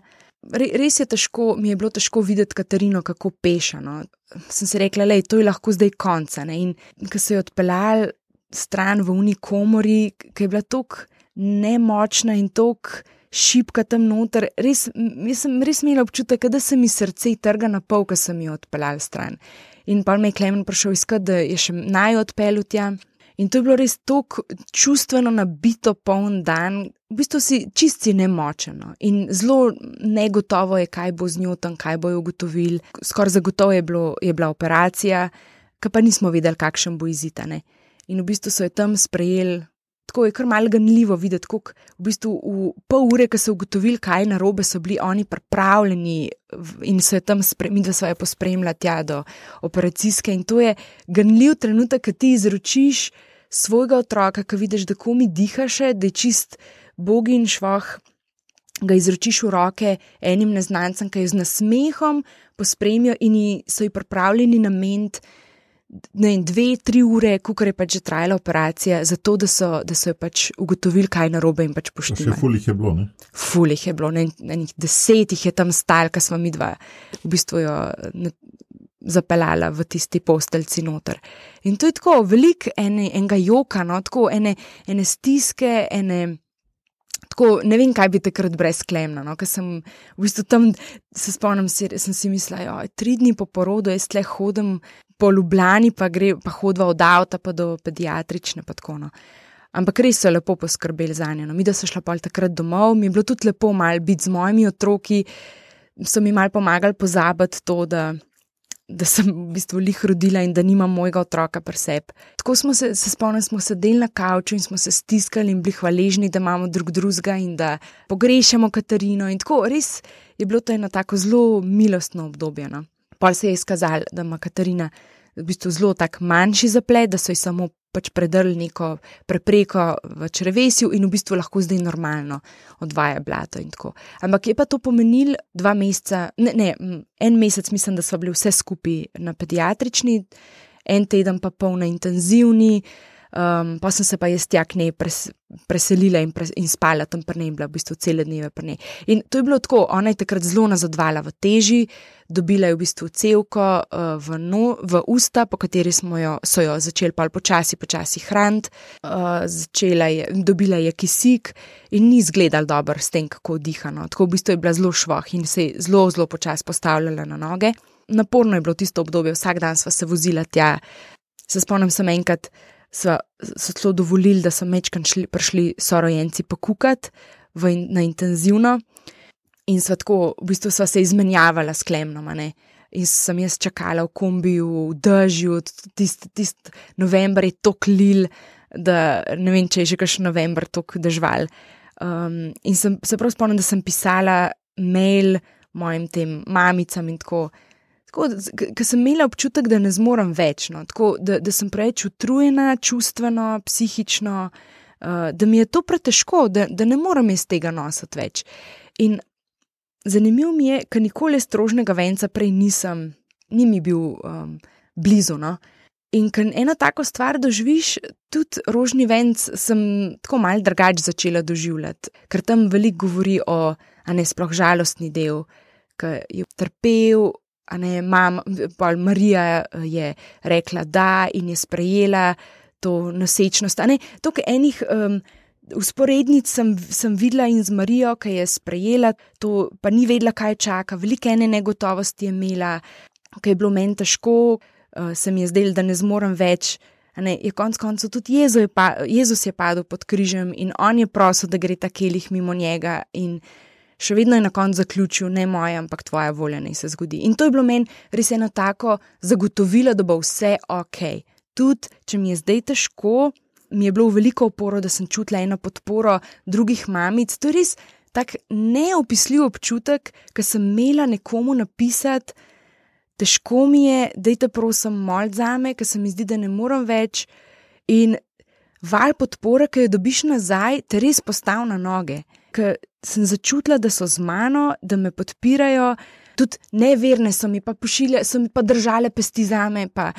res je težko, mi je bilo težko videti Katarino, kako pešano. Sem si rekla, da je to lahko zdaj konca. Ne? In ko se je odpeljal stran v unikomori, ki je bila tako nemočna in tako šipka tam noter, res, sem res imela občutek, da se mi srce trga na pol, ko sem jo odpeljal stran. In pa me je Klemen prišel iskati, da je še naj odpeljal tja. In to je bilo res tako čustveno nabito, poln dan, v bistvu si čisti nemočeno in zelo negotovo je, kaj bo z njo tam, kaj bojo ugotovili. Skoraj zagotovo je, bilo, je bila operacija, ki pa nismo vedeli, kakšen bo izitane. In v bistvu so jo tam sprejeli. Tako je kar malo ganljivo videti, kako v bistvu v pol ure, ko so ugotovili, kaj na robe, so bili oni pripravljeni in so jo tam, mi da so jo pospremljali tja do operacijske. In to je ganljiv trenutek, ki ti izročiš svojega otroka, ki vidiš, da komi dihaš, da je čist bogi in švah, ga izročiš v roke enim neznancem, ki jo z nasmehom pospremijo in so ji pripravljeni na ment. Ne, dve, tri ure, kako je pač že trajala operacija, zato da so, da so pač ugotovili, kaj je narobe in pač poštili. Še fulih je bilo, ne? Fulih je bilo, ne, nekaj desetih je tam stal, ki smo mi dva v bistvu jo ne, zapeljala v tisti posteljci noter. In to je tako velik ene, enega joka, no, tako ene, ene stiske, ene. Tako, ne vem, kaj bi takrat brez klemna. No? Ker sem v bistvu tam, se spomnim, si, sem si mislila, da tri dni po porodu jaz le hodim po Ljubljani, pa, gre, pa hodva od avta pa do pediatrične. Pa tako, no. Ampak res so lepo poskrbeli za njo. No. Mi, da so šla pa takrat domov, mi je bilo tudi lepo mal biti z mojimi otroki, so mi mal pomagali pozabiti to, da da sem v bistvu lih rodila in da nimam mojega otroka pri sebi. Tako smo se, se spomnili, smo sedeli na kavču in smo se stiskali in bili hvaležni, da imamo drug drugega in da pogrešamo Katarino. In tako res je bilo to eno tako zelo milostno obdobje. No. Pa se je izkazalo, da ima Katarina v bistvu zelo tak manjši zaplet, da so ji samo pač predrli neko prepreko v črvesju in v bistvu lahko zdaj normalno odvaja blato. Ampak je pa to pomenil dva meseca, ne, ne, en mesec, mislim, da so bili vse skupaj na pediatrični, en teden pa pol na intenzivni. Um, pa sem se pa jaz tja k njej pres, preselila in, pres, in spala tam pri njej, bila v bistvu cele dneve pri njej. In to je bilo tako, ona je takrat zelo nazadvala v teži, dobila je v bistvu celko uh, v, no, v usta, po kateri jo, so jo začeli pa počasi, počasi hraniti, uh, je, dobila je kisik in ni izgledal dobro s tem, kako diha. No. Tako v bistvu je bila zelo švah in se je zelo, zelo počasi postavljala na noge. Naporno je bilo tisto obdobje, vsak dan sva se vozila tja. Se spomnim, sem enkrat so, so celo dovolili, da so mečkam prišli sorojenci pokukati in, na intenzivno. In so tako, v bistvu so se izmenjavali s klemnom. In sem jaz čakala v kombiju, v dežju, tisti tist november je to klil, da ne vem, če je že kakšen november tako dežval. Um, in sem, se prav spomnim, da sem pisala mail mojim tem mamicam in tako. Ker sem imela občutek, da ne zmorem več, no? tako, da, da sem preveč utrujena, čustveno, psihično, uh, da mi je to pretežko, da, da ne morem iz tega nositi več. In zanimivo mi je, ker nikoli strožnega venca prej nisem, ni mi bil um, blizu. No? In ker eno tako stvar doživiš, tudi rožni venc sem tako mal drugače začela doživljati, ker tam veliko govori o, a ne sploh žalostni del, ki je trpel. Ne, mam, Marija eh, je rekla da in je sprejela to nosečnost. Tukaj enih um, usporednic sem, sem videla in z Marijo, ki je sprejela to, pa ni vedela, kaj čaka, veliko ene negotovosti je imela, ki je bilo meni težko, uh, se mi je zdelo, da ne zmorem več. Ne, je konec koncev tudi Jezus je, pa, Jezus je padel pod križem in on je prosil, da gre ta kelih mimo njega. In, še vedno je na koncu zaključil, ne moja, ampak tvoja volja naj se zgodi. In to je bilo meni res eno tako zagotovilo, da bo vse ok. Tudi če mi je zdaj težko, mi je bilo veliko oporo, da sem čutila eno podporo drugih mamic. To je res tak neopisljiv občutek, ki sem imela nekomu napisati. Težko mi je, da te prosim, mol za me, ker se mi zdi, da ne morem več. In val podpore, ki jo dobiš nazaj, te res postavi na noge ker sem začutila, da so z mano, da me podpirajo, tudi neverne so mi pa pošiljale, so mi pa držale pesti za me. Pa.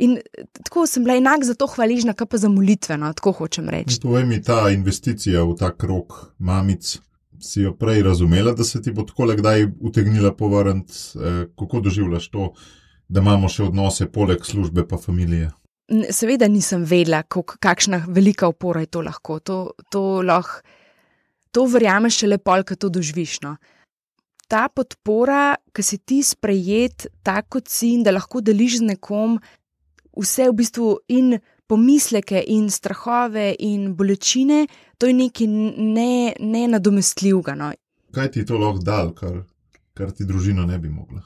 In tako sem bila enak za to hvaležna, kot pa za molitve, no, tako hočem reči. To je mi ta investicija v ta krok mamic. Si jo prej razumela, da se ti bo tako kdaj utegnila povrniti, eh, kako doživljaš to, da imamo še odnose poleg službe pa familije? Seveda nisem vedela, kakšna velika opora je to lahko. To, to lahko to verjameš šele pol, ko to doživiš. No. Ta podpora, ki si ti sprejet, tako kot si in da lahko deliš z nekom vse v bistvu in pomisleke in strahove in bolečine, to je nekaj nenadomestljivega. Ne no. Kaj ti je to lahko dal, kar, kar ti družina ne bi mogla?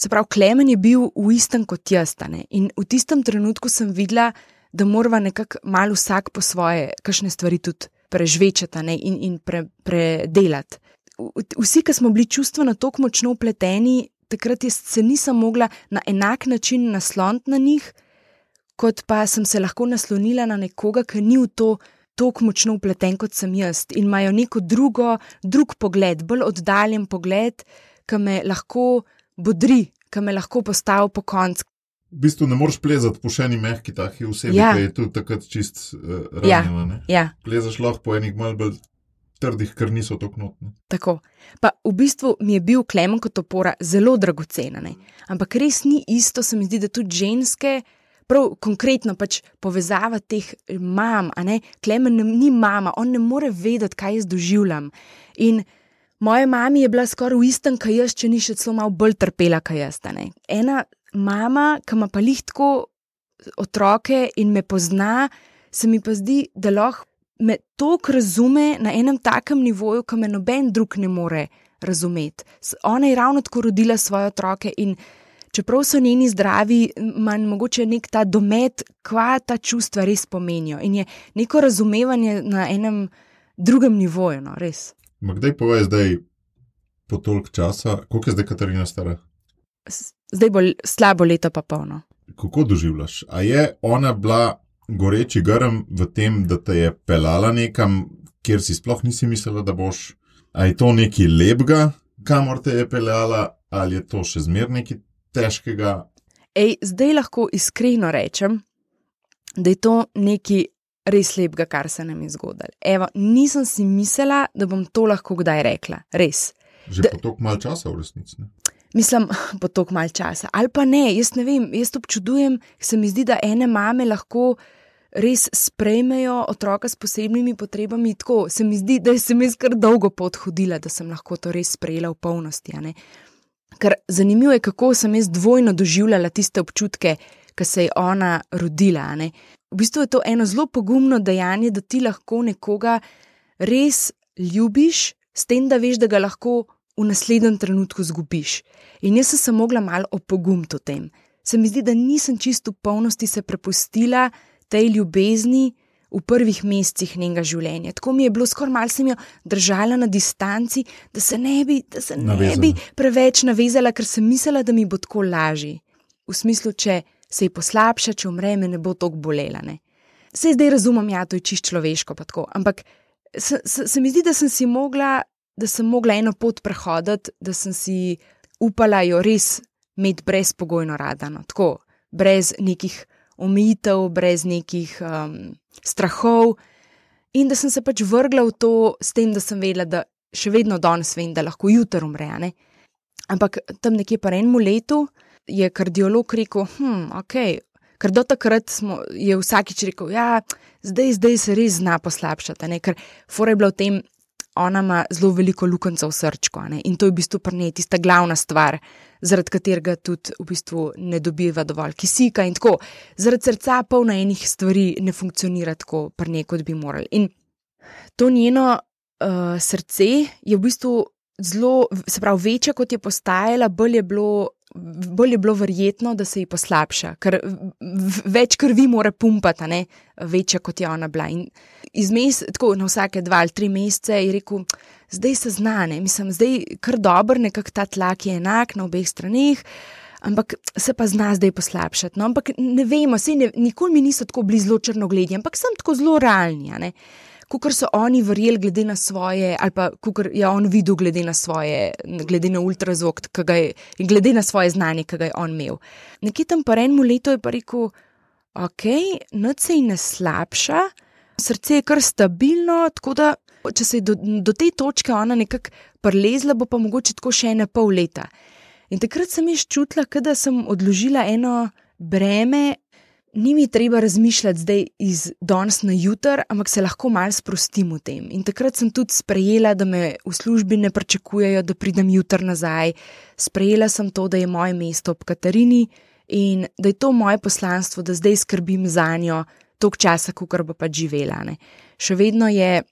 se pravi, Klemen je bil v istem kot jaz. ne. In v tistem trenutku sem videla, da morava nekako malo vsak po svoje, kakšne stvari tudi prežvečati a ne, in, in pre, predelati. Vsi, ki smo bili čustveno tako močno upleteni, takrat jaz se nisem mogla na enak način nasloniti na njih, kot pa sem se lahko naslonila na nekoga, ki ni v to tako močno upleten kot sem jaz in imajo neko drugo, drug pogled, bolj oddaljen pogled, ki me lahko bodri, ki me lahko postavi po koncu. V bistvu ne moreš plezati po še eni mehki taki osebi, Ja. ki je tudi takrat čist uh, Ja. ranjena. ne. Ja, Plezaš lahko po enih malj bolj trdih, ker niso tako notne. tako. Pa v bistvu mi je bil Klemen kot opora zelo dragocen, ne? ampak res ni isto, se mi zdi, da tudi ženske. Prav konkretno pač povezava teh mam, a ne, Klemen ni mama, on ne more vedeti, kaj jaz doživljam. In moja mama je bila skoraj v istem, kaj jaz, če ni še celo malo bolj trpela, kaj jaz. Ena mama, ki ima pa lihtko otroke in me pozna, se mi pa zdi, da lahko me toliko razume na enem takem nivoju, ki me noben drug ne more razumeti. Ona je ravno tako rodila svoje otroke in čeprav so njeni zdravi, ima mogoče nek ta domet, kva ta čustva res pomenijo. In je neko razumevanje na enem drugem nivoju, no, res. Ma kdaj povej zdaj, po toliko časa, koliko je zdaj Katarina stara? Zdaj bo slabo leto pa polno. Kako doživljaš? A je ona bila goreči grm v tem, da te je pelala nekam, kjer si sploh nisi mislila, da boš? A je to nekaj lepega, kamor te je peljala, ali je to še zmer nekaj težkega? Ej, zdaj lahko iskreno rečem, da je to nekaj res lepega, kar se nam je zgodilo. Evo, nisem si mislila, da bom to lahko kdaj rekla, res. Že Da- po toliko mal časa v resnici. Ne? Mislim, po toliko mal časa. Ali pa ne, jaz ne vem, jaz občudujem, se mi zdi, da ene mame lahko res sprejmejo otroka s posebnimi potrebami. Tako se mi zdi, da sem jaz kar dolgo pot hodila, da sem lahko to res sprejela v polnosti. Ker zanimivo je, kako sem jaz dvojno doživljala tiste občutke, ki se je ona rodila. V bistvu je to eno zelo pogumno dejanje, da ti lahko nekoga res ljubiš, s tem, da veš, da ga lahko v naslednjem trenutku zgubiš. In jaz sem se mogla malo opogumiti o tem. Se mi zdi, da nisem čisto v polnosti se prepustila tej ljubezni v prvih mesecih njenega življenja. Tako mi je bilo skoraj malo sem jo držala na distanci, da se ne bi, da se ne Navezala. bi preveč navezala, ker sem mislila, da mi bo tako lažje. V smislu, če se ji poslabša, če umre, me ne bo tako bolela. Ne? Sej zdaj razumem, ja, to je čist človeško, pa tako. Ampak se, se, se mi zdi, da sem si mogla, da sem mogla eno pot prehoditi, da sem si upala jo res imeti brezpogojno rada. No. Tako, brez nekih omejitev, brez nekih um, strahov. In da sem se pač vrgla v to, s tem, da sem vedela, da še vedno danes vem, da lahko jutri umre. ne. Ampak tam nekje po enem letu je kardiolog rekel, hm, ok. Ker do takrat smo, je vsakič rekel, da ja, zdaj, zdaj se res zna poslabšati. ne, Ker fora je bila v tem, ona ima zelo veliko lukenca v srčku ne, in to je v bistvu pri njej tista glavna stvar, zaradi katerega tudi v bistvu ne dobiva dovolj kisika in tako. Zaradi srca polno enih stvari ne funkcionira tako pri njej, kot bi morali. In to njeno uh, srce je v bistvu zelo, se pravi, večje kot je postajala, bolj je bilo. Bolje je bilo verjetno, da se ji poslabša, ker več krvi mora pumpati, ne večja kot je ona bila. In izmes, tako na vsake dva ali tri mesece je rekel, zdaj se znane, mislim, zdaj kar dober, nekako ta tlak je enak na obeh straneh, ampak se pa zna zdaj poslabšati. No, ampak ne vemo, sej ne, nikoli mi niso tako bili zelo črnogledni, ampak sem tako zelo realni. ne. Kukor so oni verjeli, glede na svoje, ali pa kukor je on videl, glede na svoje, glede na ultrazvok, je, in glede na svoje znanje, ki ga je on imel. Nekje tam po enem letu je pa rekel, ok, noč se ji ne slabša, srce je kar stabilno, tako da če se je do, do te točke ona nekako prelezla, bo pa mogoče tako še ene pol leta. In takrat sem jaz čutila, da sem odložila eno breme, ni mi treba razmišljati zdaj iz danes na jutr, ampak se lahko malo sprostim v tem. In takrat sem tudi sprejela, da me v službi ne pričakujejo, da pridem jutr nazaj. Sprejela sem to, da je moje mesto ob Katarini in da je to moje poslanstvo, da zdaj skrbim za njo toliko časa, kot bo pač živela. Ne. Še vedno je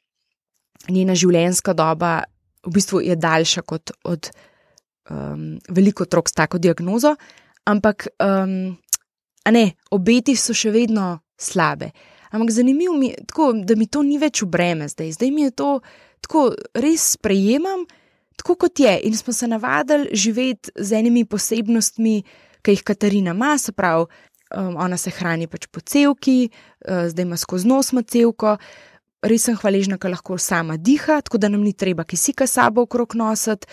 njena življenjska doba, v bistvu daljša kot od um, veliko otrok s tako diagnozo, ampak um, ne, obeti so še vedno slabe. Ampak zanimivo mi je, tako, da mi to ni več v breme zdaj. Zdaj mi je to tako, res sprejemam, tako kot je. In smo se navadili živeti z enimi posebnostmi, ki jih Katarina ima, se pravi, um, ona se hrani pač po celki, uh, zdaj ima skozi nos celko. Res sem hvaležna, da lahko sama diha, tako da nam ni treba kisika sabo okrog nositi.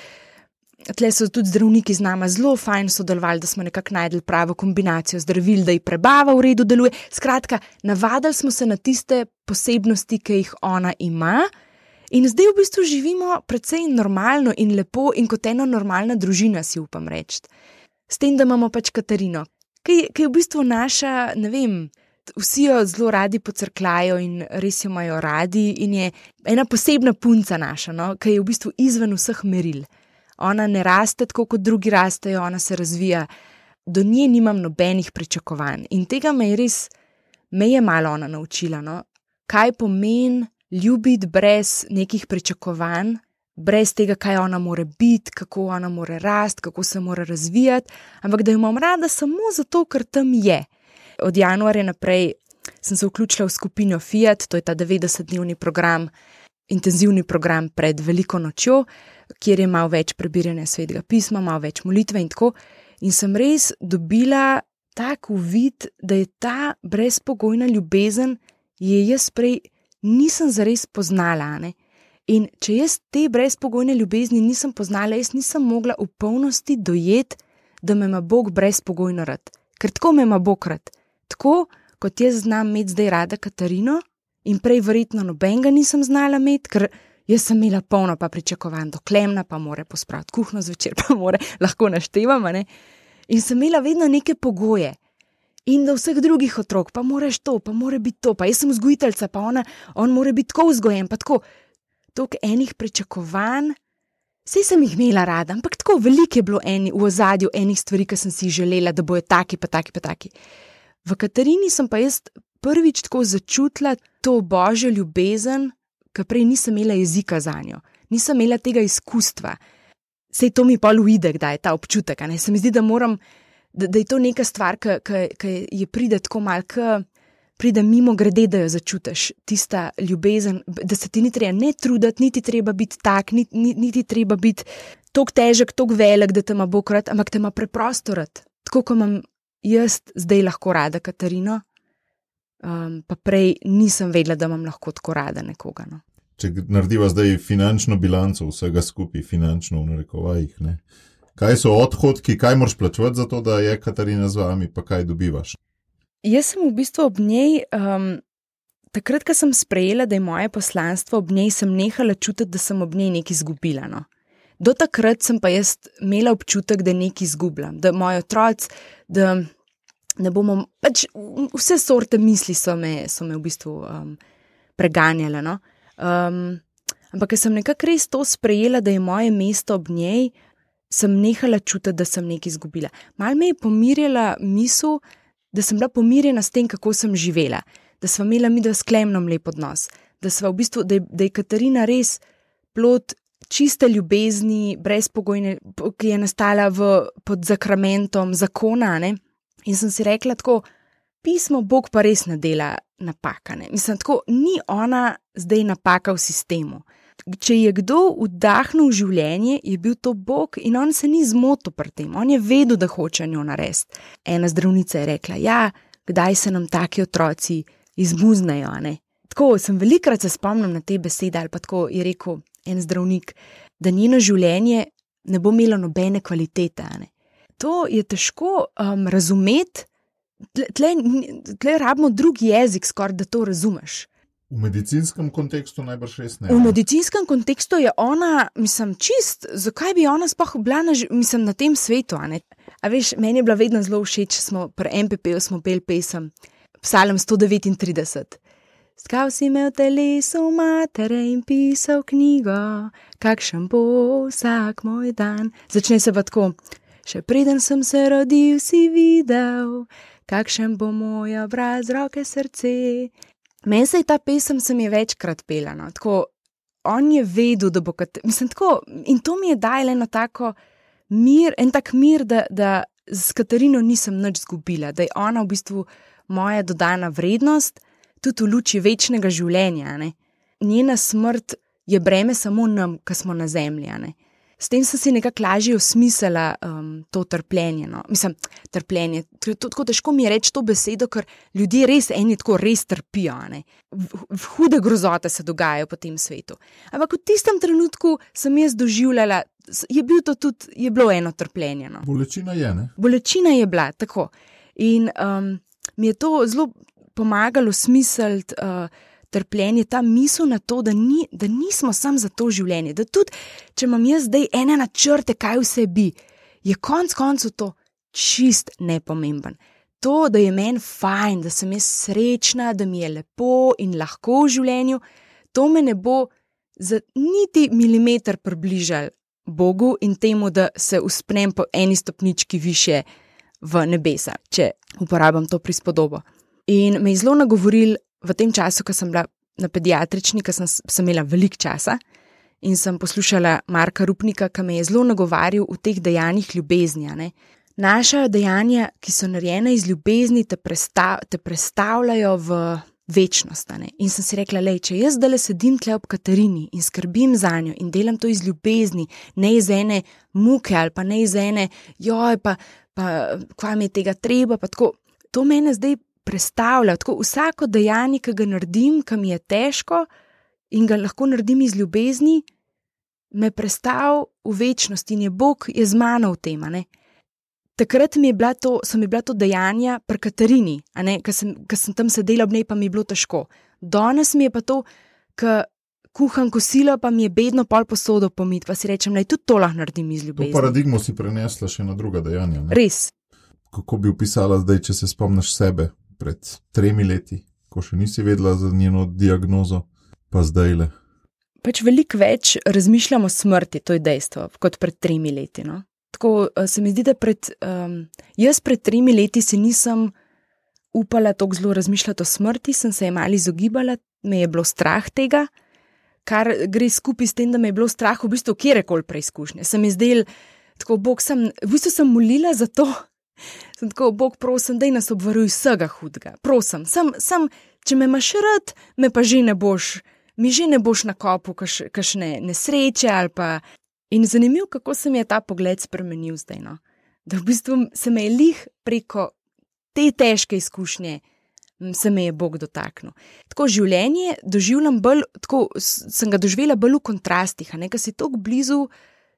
Tle so tudi zdravniki z nami zelo fajn sodelovali, da smo nekako najdel pravo kombinacijo zdravil, da jih prebava v redu deluje. Skratka, navadili smo se na tiste posebnosti, ki jih ona ima, in zdaj v bistvu živimo precej normalno in lepo, in kot ena normalna družina, si upam reči. S tem, da imamo pač Katarino, ki, ki je v bistvu naša, ne vem. Vsi jo zelo radi pocrklajo in res jo imajo radi, in je ena posebna punca naša, no, ki je v bistvu izven vseh meril ona ne raste tako, kot drugi rastejo, ona se razvija. Do nje nimam nobenih pričakovanj in tega me je res, me je malo ona naučila. No? Kaj pomeni ljubiti brez nekih pričakovanj, brez tega, kaj ona more biti, kako ona more rasti, kako se mora razvijati, ampak da jo imam rada samo zato, ker tam je. Od januarja naprej sem se vključila v skupino Fiat, to je ta 90-dnevni program, intenzivni program pred veliko nočjo kjer je malo več prebiranja svetega pisma, malo več molitve in tako. In sem res dobila tak uvid, da je ta brezpogojna ljubezen, je jaz prej nisem zares poznala. Ne? In če jaz te brezpogojne ljubezni nisem poznala, jaz nisem mogla v polnosti dojeti, da me ima Bog brezpogojno rad. Ker tako me ima Bog rad. Tako kot jaz znam imeti zdaj rada Katarino, in prej verjetno nobenega nisem znala imeti, ker Jaz sem imela polno pa pričakovanj, do klemna pa more pospraviti kuhno zvečer, pa more lahko naštevamo. In sem imela vedno neke pogoje. In do vseh drugih otrok, pa moraš to, pa mora biti to, pa jaz sem vzgojiteljica, pa ona, on mora biti tako vzgojen, pa tako. Tok enih pričakovanj, vse sem jih imela rada, ampak tako veliko je bilo eni, v ozadju enih stvari, ki sem si želela, da bojo taki, pa taki, pa taki. V Katarini sem pa jaz prvič tako začutila to božjo ljubezen, ker prej nisem imela jezika za njo, nisem imela tega izkustva. Sej to mi pa luide, da je ta občutek. Se mi zdi, da, moram, da, da je to neka stvar, ki je pride tako malce, pride mimo grede, da jo začutiš, tista ljubezen, da se ti ni treba ne truditi, niti treba biti tak, niti, niti treba biti tako težek, tako velik, da te ima Bog rad, ampak te ima preprosto rad. Tako kot imam jaz zdaj lahko rada Katarino, um, pa prej nisem vedela, da imam lahko tako rada nekoga. No. Če narediva zdaj finančno bilanco vsega skupaj, finančno v narekovajih, ne? kaj so odhodki, kaj moraš plačevati za to, da je Katarina z vami, pa kaj dobivaš? Jaz sem v bistvu ob njej, um, takrat, ko sem sprejela, da je moje poslanstvo ob njej, sem nehala čutiti, da sem ob njej nekaj izgubila. No. Do takrat sem pa jaz imela občutek, da nekaj izgubljam, da moj otroc, da ne bomo, pač vse sorte misli so me, so me v bistvu um, preganjale. No? Um, ampak, ker sem nekako res to sprejela, da je moje mesto ob njej, sem nehala čutiti, da sem nekaj izgubila. Mal me je pomirjala misel, da sem bila pomirjena s tem, kako sem živela, da smo imeli mi dva sklemnom lep odnos, da, v bistvu, da, je, da je Katarina res plot. Čiste ljubezni, brezpogojne, ki je nastala v, pod zakramentom zakona, ne? In sem si rekla, tako, pismo Bog pa res ne dela napakane. Mislim, tako, ni ona zdaj napaka v sistemu. Če je kdo vdahnil življenje, je bil to Bog in on se ni zmotil pri tem, on je vedel, da hoče njo narediti. Ena zdravnica je rekla: Ja, kdaj se nam taki otroci izmuznejo? Tako sem velikrat se spomnil na te besede, ali pa tako je rekel en zdravnik, da njeno življenje ne bo imelo nobene kvalitete to je težko um, razumeti, tle, tle rabimo drugi jezik, skoraj da to razumeš. V medicinskem kontekstu najbrž res ne. V medicinskem kontekstu je ona, mislim, čist, zakaj bi ona sploh bila na, mislim, na tem svetu. A veš, meni je bila vedno zelo všeč, smo pri MPP-u smo pel pesem Psalm 139. Skav si imel telesu matere in pisal knjigo, kakšen bo vsak moj dan. Začne se pa tako. Še preden sem se rodil, si videl, kakšen bo moj obraz, roke, srce. Meni se je ta pesem se mi večkrat pela. No? Tako, on je vedel, da bo kot. Mislim, tako, in to mi je dajalo eno tako mir, en tak mir, da, da s Katarino nisem nič izgubila, da je ona v bistvu moja dodana vrednost, tudi v luči večnega življenja. Ne? Njena smrt je breme samo nam, ki smo na zemlji. ne. S tem sem si nekako lažje osmislila um, to trpljenje. No. Mislim, trpljenje. Tako težko mi je reči to besedo, ker ljudje res eni tako res trpijo. ne. Hude grozote se dogajajo po tem svetu. Ampak v tistem trenutku sem jaz doživljala, je, bil tudi, je bilo eno trpljenje. No. Bolečina je, ne? Bolečina je bila tako. In um, mi je to zelo pomagalo smiseliti uh, trpljenje, ta misel na to, da, ni, da nismo sam za to življenje. Da tudi, če imam jaz zdaj ene načrte, kaj vse bi, je konec koncev to čist nepomemben. To, da je meni fajn, da sem jaz srečna, da mi je lepo in lahko v življenju, to me ne bo za niti milimeter približal Bogu in temu, da se uspnem po eni stopnički više v nebesa, če uporabljam to prispodobo. In me je zelo nagovoril v tem času, ko sem bila na pediatrični, ko sem, sem imela veliko časa in sem poslušala Marka Rupnika, ki me je zelo nagovarjal v teh dejanjih ljubezni. ne. Naša dejanja, ki so narejena iz ljubezni, te, presta, te predstavljajo v večnost. ne. In sem si rekla, le, če jaz zdaj sedim tle ob Katarini in skrbim za njo in delam to iz ljubezni, ne iz ene muke ali pa ne iz ene, joj, pa, pa kva mi je tega treba, tako. To mene zdaj predstavlja, tako vsako dejanje, ki ga naredim, ki mi je težko in ga lahko naredim iz ljubezni, me predstavlja v večnost in je Bog je z mano v tem. Takrat mi je bila to, so mi bila to dejanja pri Katarini, ker sem, ker sem tam sedela ob njej, pa mi je bilo težko. Danes mi je pa to, ker kuham kosilo, pa mi je bedno pol posodo pomit, pa si rečem, da tudi to lahko naredim iz To ljubezni. paradigmo si prenesla še na druga dejanja. Ne? Res. Kako bi opisala zdaj, če se spomniš sebe pred tremi leti, ko še nisi vedela za njeno diagnozo, pa zdaj le. Pač veliko več razmišljamo o smrti, to je dejstvo, kot pred tremi leti. No? Tako eh, se mi zdi, da pred, um, jaz pred tremi leti si nisem upala tako zelo razmišljati o smrti, sem se je malo izogibala, me je bilo strah tega, kar gre skupaj s tem, da me je bilo strah v bistvu kjerkoli preizkušnje. Se mi zdel, tako Bog sem, v bistvu sem molila za to. Sem tako, Bog, prosim, da nas obvaruj vsega hudega. Prosim, sem, sem, če me imaš rad, me pa že ne boš, mi že ne boš na kopu kaš, kašne nesreče ali pa. In zanimivo, kako se mi je ta pogled spremenil zdaj. No? Da v bistvu se me je lih preko te težke izkušnje, se me je Bog dotaknil. Tako življenje doživljam bolj, tako sem ga doživela bolj v kontrastih, a ne, ker si tako blizu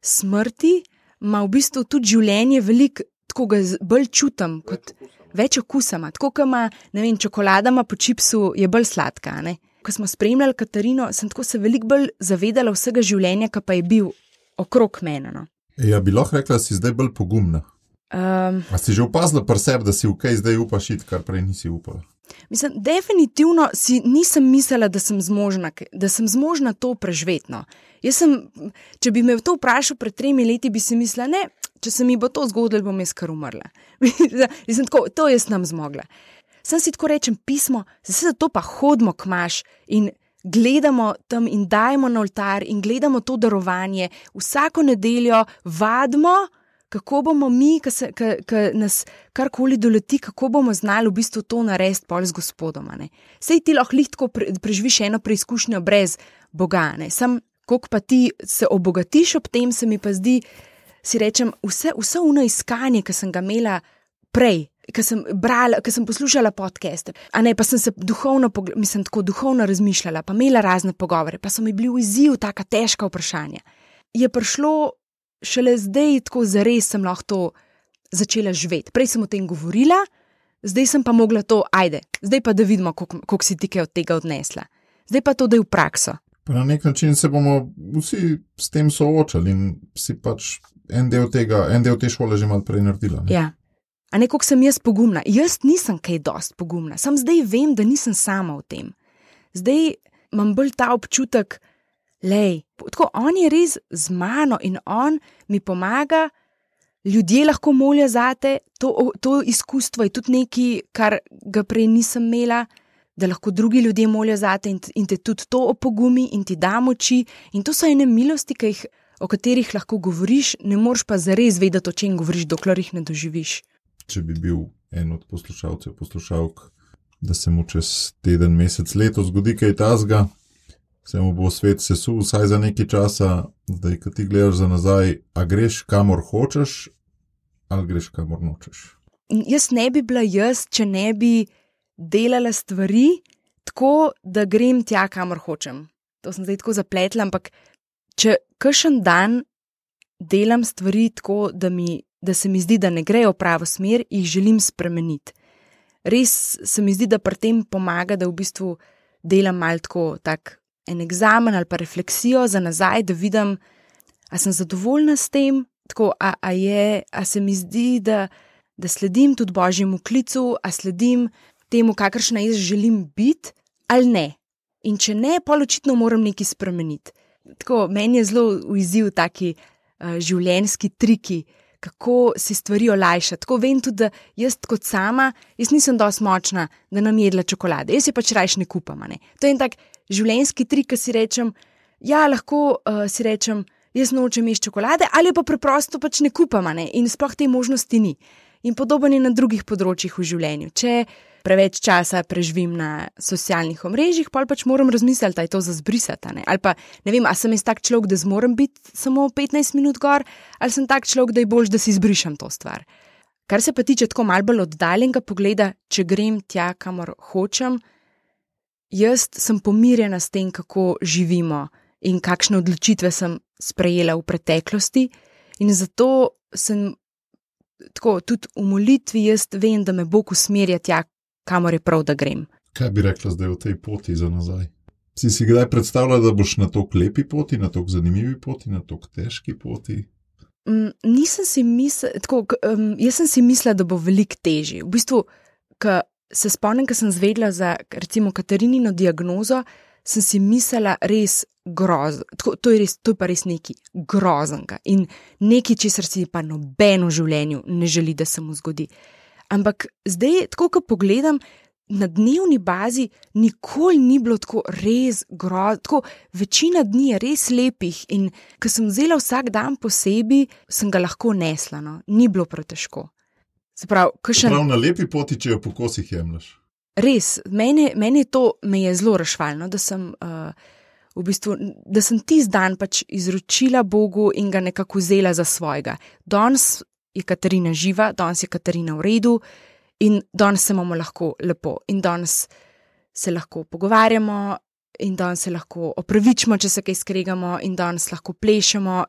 smrti, ima v bistvu tudi življenje veliko, tako ga bolj čutim, kot več okusa ima. Tako, kot ima, ne vem, čokolada ima po čipsu, je bolj sladka. a ne. Ko smo spremljali Katarino, sem tako se veliko bolj zavedala vsega življenja, ki pa je bil okrog mene. No. Ja, bi lahko rekla, da si zdaj bolj pogumna. Um, A si že opazila pri sebi, da si v kaj zdaj upaš kar prej nisi upala? Mislim, definitivno si nisem mislila, da sem zmožna, da sem zmožna to preživeti. No. Sem, če bi me to vprašal pred tremi leti, bi si mislila, ne, če se mi bo to zgodilo, bom jaz kar umrla. Mislim, tako, to jaz nam zmogla. Sam si tako rečem pismo, se zato pa hodimo k maš in gledamo tam in dajemo na oltar in gledamo to darovanje, vsako nedeljo vadimo, kako bomo mi, ki nas karkoli doleti, kako bomo znali v bistvu to narediti pol z gospodom. Sej ti lahko lahko pre, preživiš eno preizkušnjo brez Boga, ne. sam koliko pa ti se obogatiš ob tem, se mi pa zdi, si rečem, vse, vse uno iskanje, ki sem ga imela prej. Ker sem, brala, ker sem poslušala podcaste, a ne pa sem se duhovno, mislim, tako duhovno razmišljala, pa imela razne pogovore, pa so mi bili v izziv taka težka vprašanja. Je prišlo šele zdaj, tako zares sem lahko to začela živeti. Prej sem o tem govorila, zdaj sem pa mogla to, ajde, zdaj pa da vidimo, koliko koliko si ti kaj od tega odnesla. Zdaj pa to, da je v prakso. Pa na nek način se bomo vsi s tem soočali in si pač en del, tega, en del te šole že malo prej naredila. ne. Ja. A ne, koliko sem jaz pogumna. Jaz nisem kaj dost pogumna, sam zdaj vem, da nisem sama v tem. Zdaj imam bolj ta občutek, lej, tako on je res z mano in on mi pomaga, ljudje lahko molijo za te, to, to izkustvo je tudi nekaj, kar ga prej nisem imela. Da lahko drugi ljudje molijo za te in, in te tudi to opogumi in ti da moči. In to so ene milosti, jih o katerih lahko govoriš, ne moreš pa zares vedeti, o čem govoriš, dokler jih ne doživiš. Če bi bil en od poslušalcev, poslušalk, da se mu čez teden, mesec, leto zgodi kaj tasga, se mu bo svet sesul vsaj za nekaj časa, zdaj, ko ti gledaš za nazaj, a greš kamor hočeš, ali greš kamor nočeš. Jaz ne bi bila jaz, če ne bi delala stvari tako, da grem tja, kamor hočem. To sem zdaj tako zapletla, ampak če kakšen dan delam stvari tako, da, mi, da se mi zdi, da ne grejo v pravo smer, jih želim spremeniti. Res se mi zdi, da pri tem pomaga, da v bistvu delam malo tako, tak en examen ali pa refleksijo za nazaj, da vidim, ali sem zadovoljna s tem, tako, a, a, je, a se mi zdi, da, da sledim tudi božjemu klicu, a sledim temu, kakršna jaz želim biti, ali ne. In če ne, pa očitno moram nekaj spremeniti. Tako, meni je zelo v izziv taki uh, življenjski triki, kako si stvari olajšati. Tako vem tudi, da jaz kot sama, jaz nisem dovolj močna, da nam jedla čokolade, jaz je pač rajš ne kupam. Ne? To je en tak življenjski trik, ki si rečem, ja, lahko uh, si rečem, jaz nočem jesti čokolade, ali pa preprosto pač ne kupam, ne? in sploh te možnosti ni. In podobno je na drugih področjih v življenju. Če preveč časa preživim na socialnih omrežjih, pa pač moram razmisliti, da je to za zbrisati. Ali pa ne vem, ali sem jaz tak človek, da zmorem biti samo 15 minut gor, ali sem tak človek, da je bolj, da si izbrišem to stvar. Kar se pa tiče tako malce oddaljenega pogleda, če grem tja, kamor hočem, jaz sem pomirjena s tem, kako živimo in kakšne odločitve sem sprejela v preteklosti, in zato sem. Tako, tudi v molitvi jaz vem, da me Bog usmerja tja, kamor je prav, da grem. Kaj bi rekla zdaj v tej poti za nazaj? Si si kdaj predstavljala, da boš na tako lepi poti, na tako zanimivi poti, na tako težki poti? Mm, nisem si mislila, tako, um, jaz sem si mislila, da bo veliko težje. V bistvu, ko se spomnim, ko sem zvedla za recimo Katarinino diagnozo, sem si mislila res grozno. To, to je pa res nekaj groznega in nekaj, česar si pa nobeno v življenju ne želi, da se mu zgodi. Ampak zdaj, tako ko pogledam na dnevni bazi, nikoli ni bilo tako res grozno. Večina dni je res lepih in ko sem vzela vsak dan posebej, sem ga lahko nesla, no? ni bilo pretežko. Prav, še... prav na lepi poti, če jo po kosih jemliš. Res, meni, meni to me je zelo rašvalno, da sem. Uh, V bistvu, da sem tisti dan pač izročila Bogu in ga nekako vzela za svojega. Danes je Katarina živa, danes je Katarina v redu in danes se imamo lahko lepo in danes se lahko pogovarjamo. In danes se lahko opravičimo, če se kaj skregamo, in danes lahko plešemo.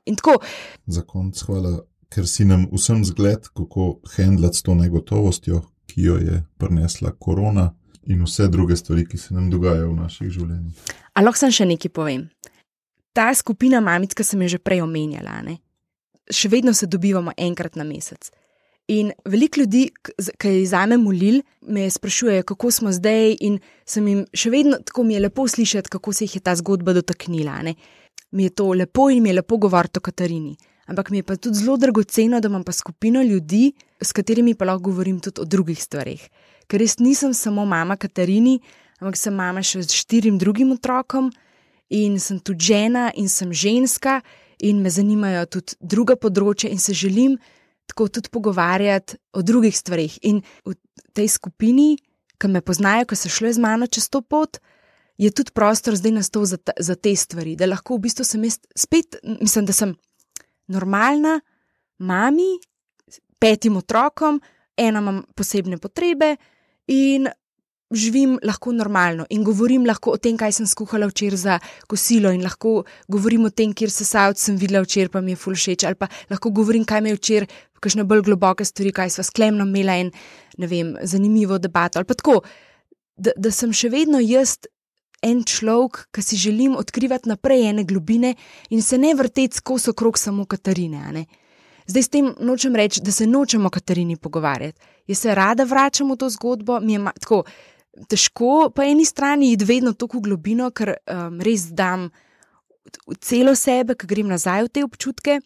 Za konec, hvala, ker si nam vsem zgled, kako handlati s to negotovostjo, ki jo je prinesla korona in vse druge stvari, ki se nam dogajajo v naših življenjih. Ali lahko sem še nekaj povem? Ta skupina mamic, ki sem jo že prej omenjala, ne? še vedno se dobivamo enkrat na mesec. In veliko ljudi, ki jih zame molil, me sprašujejo, kako smo zdaj, in sem jim še vedno tako mi je lepo slišati, kako se jih je ta zgodba dotaknila. Ne? Mi je to lepo in mi je lepo govoriti o Katarini. Ampak mi je pa tudi zelo dragoceno, da imam pa skupino ljudi, s katerimi pa lahko govorim tudi o drugih stvarih. Ker res nisem samo mama Katarini, ampak sem mama še s štirim drugim otrokom in sem tudi žena in sem ženska in me zanimajo tudi druga področja, in se želim tako tudi pogovarjati o drugih stvarih. In v tej skupini, ki me poznajo, ki so šli z mano čez to pot, je tudi prostor zdaj nastal za, za te stvari, da lahko v bistvu sem jaz spet, mislim, da sem normalna, mami, petim otrokom, ena ima posebne potrebe in živim lahko normalno in govorim lahko o tem, kaj sem skuhala včeraj za kosilo, in lahko govorim o tem, kjer se savc sem videla včeraj, pa mi je fulšeč, ali pa lahko govorim, kaj me je včeraj, kakšne bolj globoke stvari, kaj sva sklemno imela in ne vem, zanimivo debato. Ali pa tako, da, da sem še vedno jaz. En človek, ki si želim odkrivati naprej ene globine in se ne vrteti skozi okrog samo Katarine. Zdaj s tem nočem reči, da se nočemo Katarini pogovarjati. Jaz se rada vračam v to zgodbo, mi je tako, težko po eni strani iti vedno tako v globino, ker um, res dam celo sebe, ki grem nazaj v te občutke.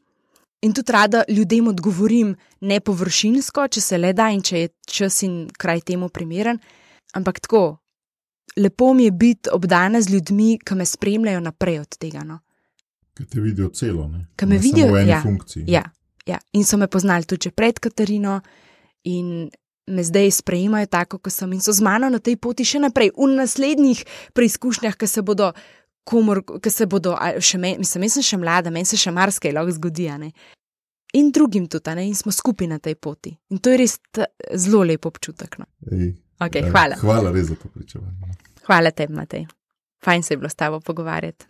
In tudi rada ljudem odgovorim ne površinsko, če se le da in če je čas in kraj temu primeren. Ampak tako, lepo mi je biti obdana z ljudmi, ki me spremljajo naprej od tega. No? Ki te vidijo celo, ne? Ki me Ne vidijo, v eni ja. funkciji. Ja, ja. In so me poznali tudi pred Katarino, in me zdaj sprejemajo tako, kot sem, in so z mano na tej poti še naprej, v naslednjih preizkušnjah, ki se bodo. Komor, ki se bodo, še me, mislim, jaz sem še mlada, meni se še marsikaj lahko zgodi. In drugim tudi, ne, in smo skupaj na tej poti. In to je res zelo lep občutek. No. Ej, Okay, ja. hvala. Hvala res za to pričevanje. Hvala tebi, Matej. Fajn se je bilo s tabo pogovarjati.